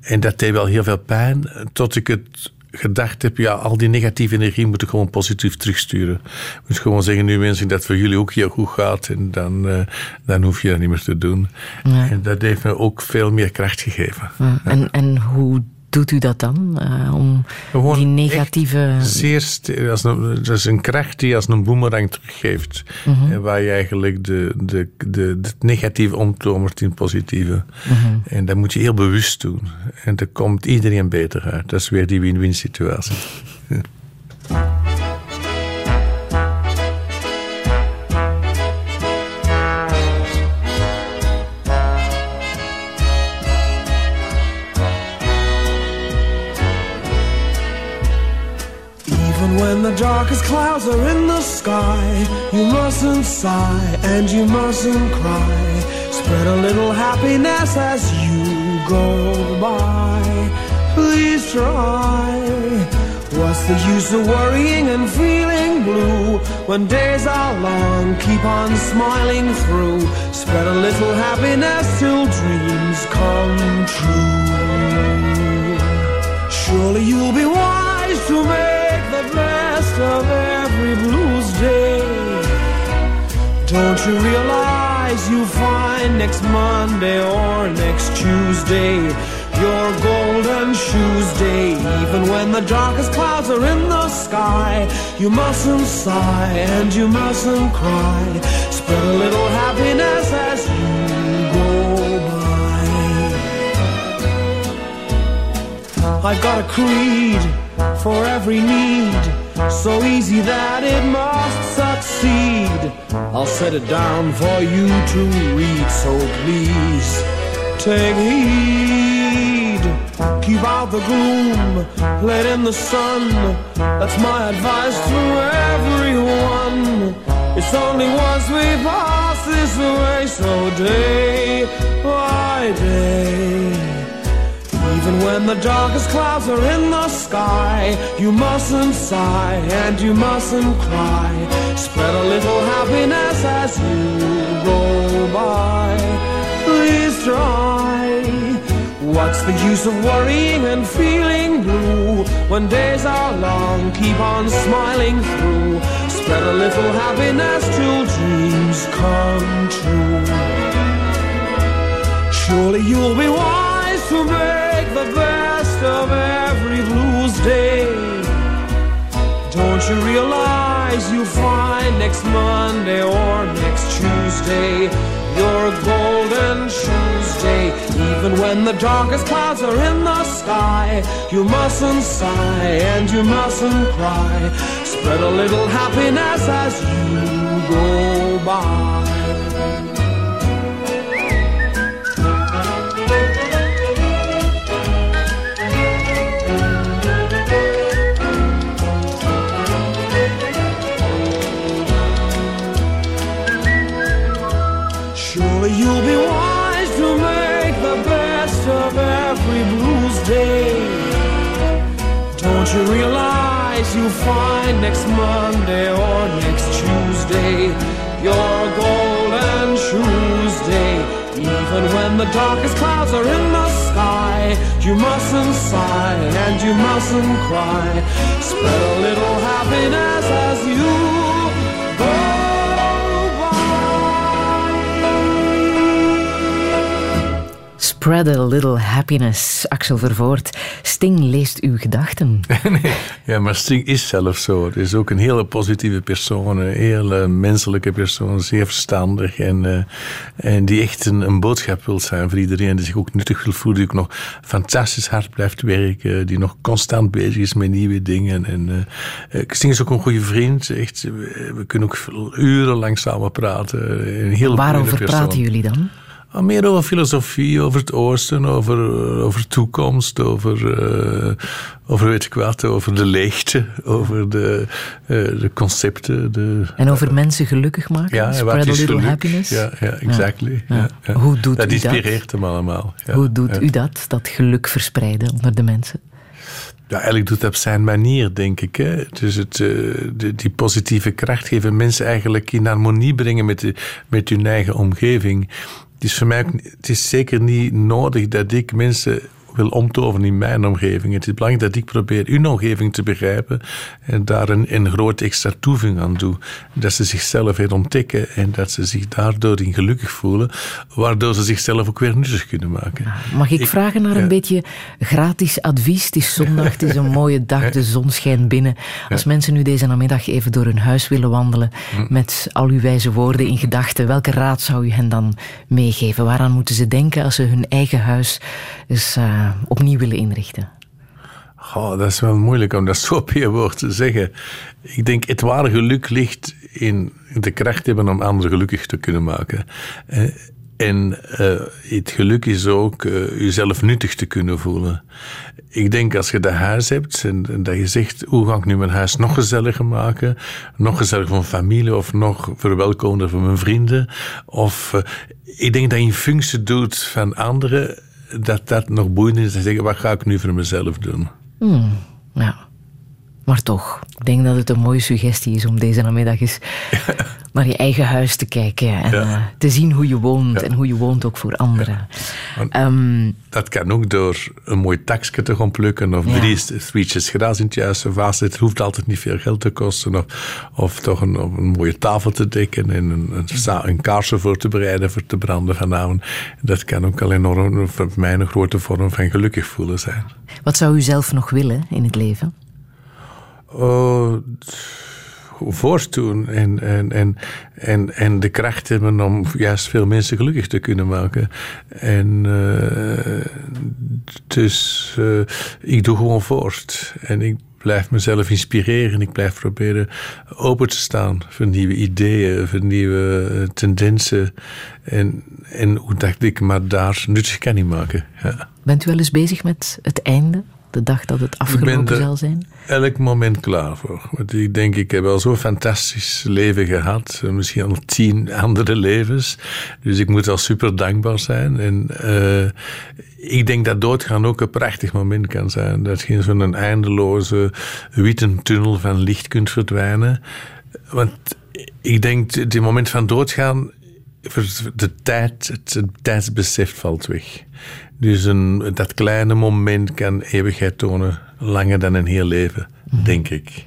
En dat deed wel heel veel pijn, tot ik het gedacht heb, ja, al die negatieve energie moet ik gewoon positief terugsturen. Ik moet gewoon zeggen, nu mensen, dat het voor jullie ook heel goed gaat en dan, eh, dan hoef je dat niet meer te doen. Ja. En dat heeft me ook veel meer kracht gegeven. Ja, En, en hoe doet u dat dan? eh, om Gewoon die negatieve... Zeer st- als een, dat is een kracht die als een boemerang teruggeeft. Mhm. En waar je eigenlijk de, de, de, het negatieve omtovert in het positieve. Mhm. En dat moet je heel bewust doen. En daar komt iedereen beter uit. Dat is weer die win-win situatie. [laughs] darkest clouds are in the sky, you mustn't sigh and you mustn't cry. Spread a little happiness as you go by. Please try. What's the use of worrying and feeling blue when days are long? Keep on smiling through. Spread a little happiness till dreams come true. Surely you'll be wise to make of every blues day. Don't you realize you'll find next Monday or next Tuesday your golden shoes day? Even when the darkest clouds are in the sky, you mustn't sigh and you mustn't cry. Spread a little happiness as you. I've got a creed for every need, so easy that it must succeed. I'll set it down for you to read, so please take heed. Keep out the gloom, let in the sun. That's my advice to everyone. It's only once we pass this way, so day by day. Even when the darkest clouds are in the sky, you mustn't sigh and you mustn't cry. Spread a little happiness as you go by. Please try. What's the use of worrying and feeling blue when days are long? Keep on smiling through. Spread a little happiness till dreams come true. Surely you'll be wise to the best of every blues day. Don't you realize you'll find next Monday or next Tuesday your golden shoes day? Even when the darkest clouds are in the sky, you mustn't sigh and you mustn't cry. Spread a little happiness as you go by. Find next Monday or next Tuesday your golden Tuesday? Even when the darkest clouds are in the sky, you mustn't sigh and you mustn't cry. Spread a little happiness as you Spread a little happiness, Axel Vervoort. Sting leest uw gedachten. [laughs] Ja, maar Sting is zelf zo. Het is ook een hele positieve persoon, een hele menselijke persoon, zeer verstandig en, eh, en die echt een, een boodschap wil zijn voor iedereen, die zich ook nuttig wil voelen, die ook nog fantastisch hard blijft werken, die nog constant bezig is met nieuwe dingen. En, eh, eh, Sting is ook een goede vriend, echt, we, kunnen ook urenlang samen praten. Een heel Waarover praten jullie dan? Meer over filosofie, over het oosten, over, over toekomst, over, eh, over weet ik wat, over de leegte, [laughs] over de, eh, de concepten. De, En over mensen gelukkig maken? ja, Spread a little geluk? happiness? Ja, ja exactly. Ja. Hoe doet dat u dat? inspireert hem allemaal. Ja. Hoe doet u dat, dat geluk verspreiden onder de mensen? Ja, eigenlijk doet dat op zijn manier, denk ik. Hè. Dus het, eh, de, die positieve kracht geven mensen eigenlijk in harmonie brengen met, de, met hun eigen omgeving. Het is voor het is zeker niet nodig dat ik mensen wil omtoveren in mijn omgeving. Het is belangrijk dat ik probeer hun omgeving te begrijpen en daar een, een grote extra toevoeging aan doe. Dat ze zichzelf weer ontdekken en dat ze zich daardoor in gelukkig voelen, waardoor ze zichzelf ook weer nuttig kunnen maken. Mag ik, vragen naar een ja. beetje gratis advies? Het is zondag, het is een mooie dag, de zon schijnt binnen. Als mensen nu deze namiddag even door hun huis willen wandelen Hm. met al uw wijze woorden in gedachten, welke raad zou u hen dan meegeven? Waaraan moeten ze denken als ze hun eigen huis eens eh, opnieuw willen inrichten? Oh, dat is wel moeilijk om dat [laughs] zo op je woord te zeggen. Ik denk, het ware geluk ligt in de kracht hebben om anderen gelukkig te kunnen maken. Eh, En eh, het geluk is ook jezelf nuttig te kunnen voelen. Ik denk als je dat huis hebt en, dat je zegt, hoe ga ik nu mijn huis nog gezelliger maken? Nog gezelliger voor mijn familie of nog verwelkomender voor mijn vrienden? Of ik denk dat je in functie doet van anderen, dat dat nog boeiend is. te zeggen, wat ga ik nu voor mezelf doen? Hmm, ja. Maar toch, ik denk dat het een mooie suggestie is om deze namiddag eens [laughs] naar je eigen huis te kijken en eh, te zien hoe je woont en hoe je woont ook voor anderen. Ehm, Dat kan ook door een mooi taksje te gaan plukken of drie sweetjes gras in het juiste vaas. Het hoeft altijd niet veel geld te kosten. Of, of toch een, of een mooie tafel te dekken en een, een, kaarsje voor te bereiden voor te branden vanavond. Dat kan ook al enorm voor mij een grote vorm van gelukkig voelen zijn. wat zou u zelf nog willen in het leven? Oh, voortdoen en, en, en, en, en de kracht hebben om juist veel mensen gelukkig te kunnen maken. En eh, dus eh, ik doe gewoon voort. En ik blijf mezelf inspireren. Ik blijf proberen open te staan voor nieuwe ideeën, voor nieuwe eh, tendensen. En, en hoe dacht ik, maar daar nuttig kan ik maken. Ja. Bent u wel eens bezig met het einde? De dag dat het afgelopen zal zijn? elk moment klaar voor. Want ik denk, ik heb al zo'n fantastisch leven gehad. Misschien al tien [laughs] andere levens. Dus ik moet al super dankbaar zijn. En eh, ik denk dat doodgaan ook een prachtig moment kan zijn. Dat je in zo'n eindeloze witte tunnel van licht kunt verdwijnen. Want ik denk, het moment van doodgaan de tijd, het, het tijdsbesef valt weg. Dus een, dat kleine moment kan eeuwigheid tonen, langer dan een heel leven, denk ik.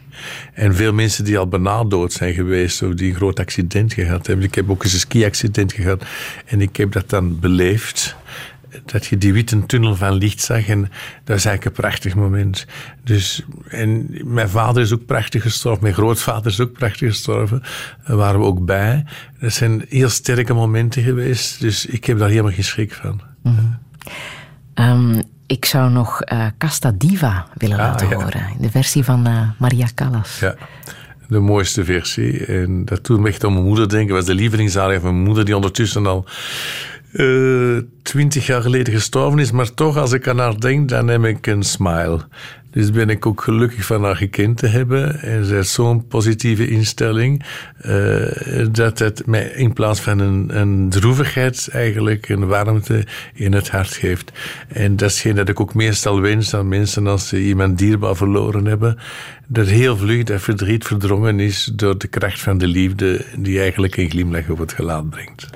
En veel mensen die al bijna dood zijn geweest, of die een groot accident gehad hebben. Ik heb ook eens een ski-accident gehad en ik heb dat dan beleefd. Dat je die witte tunnel van licht zag en dat is eigenlijk een prachtig moment. Dus, en mijn vader is ook prachtig gestorven, mijn grootvader is ook prachtig gestorven. Daar waren we ook bij. Dat zijn heel sterke momenten geweest, dus ik heb daar helemaal geen schrik van. Ehm, ik zou nog eh, Casta Diva willen Ah, laten ja. horen. In de versie van eh, Maria Callas. Ja, de mooiste versie. En dat doet me echt aan mijn moeder denken. Dat was de lievelingsaria van mijn moeder, die ondertussen al eh, twintig jaar geleden gestorven is. Maar toch, als ik aan haar denk, dan heb ik een smile. Dus ben ik ook gelukkig van haar gekend te hebben. En ze heeft zo'n positieve instelling. eh, dat het mij in plaats van een, een droevigheid eigenlijk een warmte in het hart geeft. En dat is hetgeen dat ik ook meestal wens aan mensen als ze iemand dierbaar verloren hebben. Dat heel vlug dat verdriet verdrongen is door de kracht van de liefde die eigenlijk een glimlach op het gelaat brengt.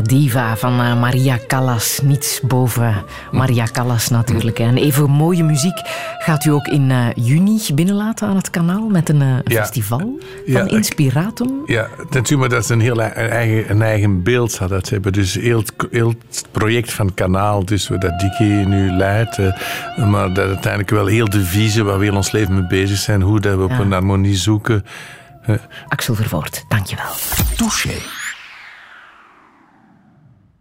Diva van uh, Maria Callas. Niets boven Maria Callas natuurlijk. En even mooie muziek gaat u ook in uh, juni binnenlaten aan het kanaal met een uh, ja. festival van ja, Inspiratum. Ja, natuurlijk dat ze een heel eigen, een eigen beeld hadden. Dat hebben dus heel, heel het project van het kanaal, dus dat Dickie nu leidt, maar dat uiteindelijk wel heel de visie waar we heel ons leven mee bezig zijn, hoe dat we op een harmonie zoeken. Axel Vervoort, dankjewel. Touché.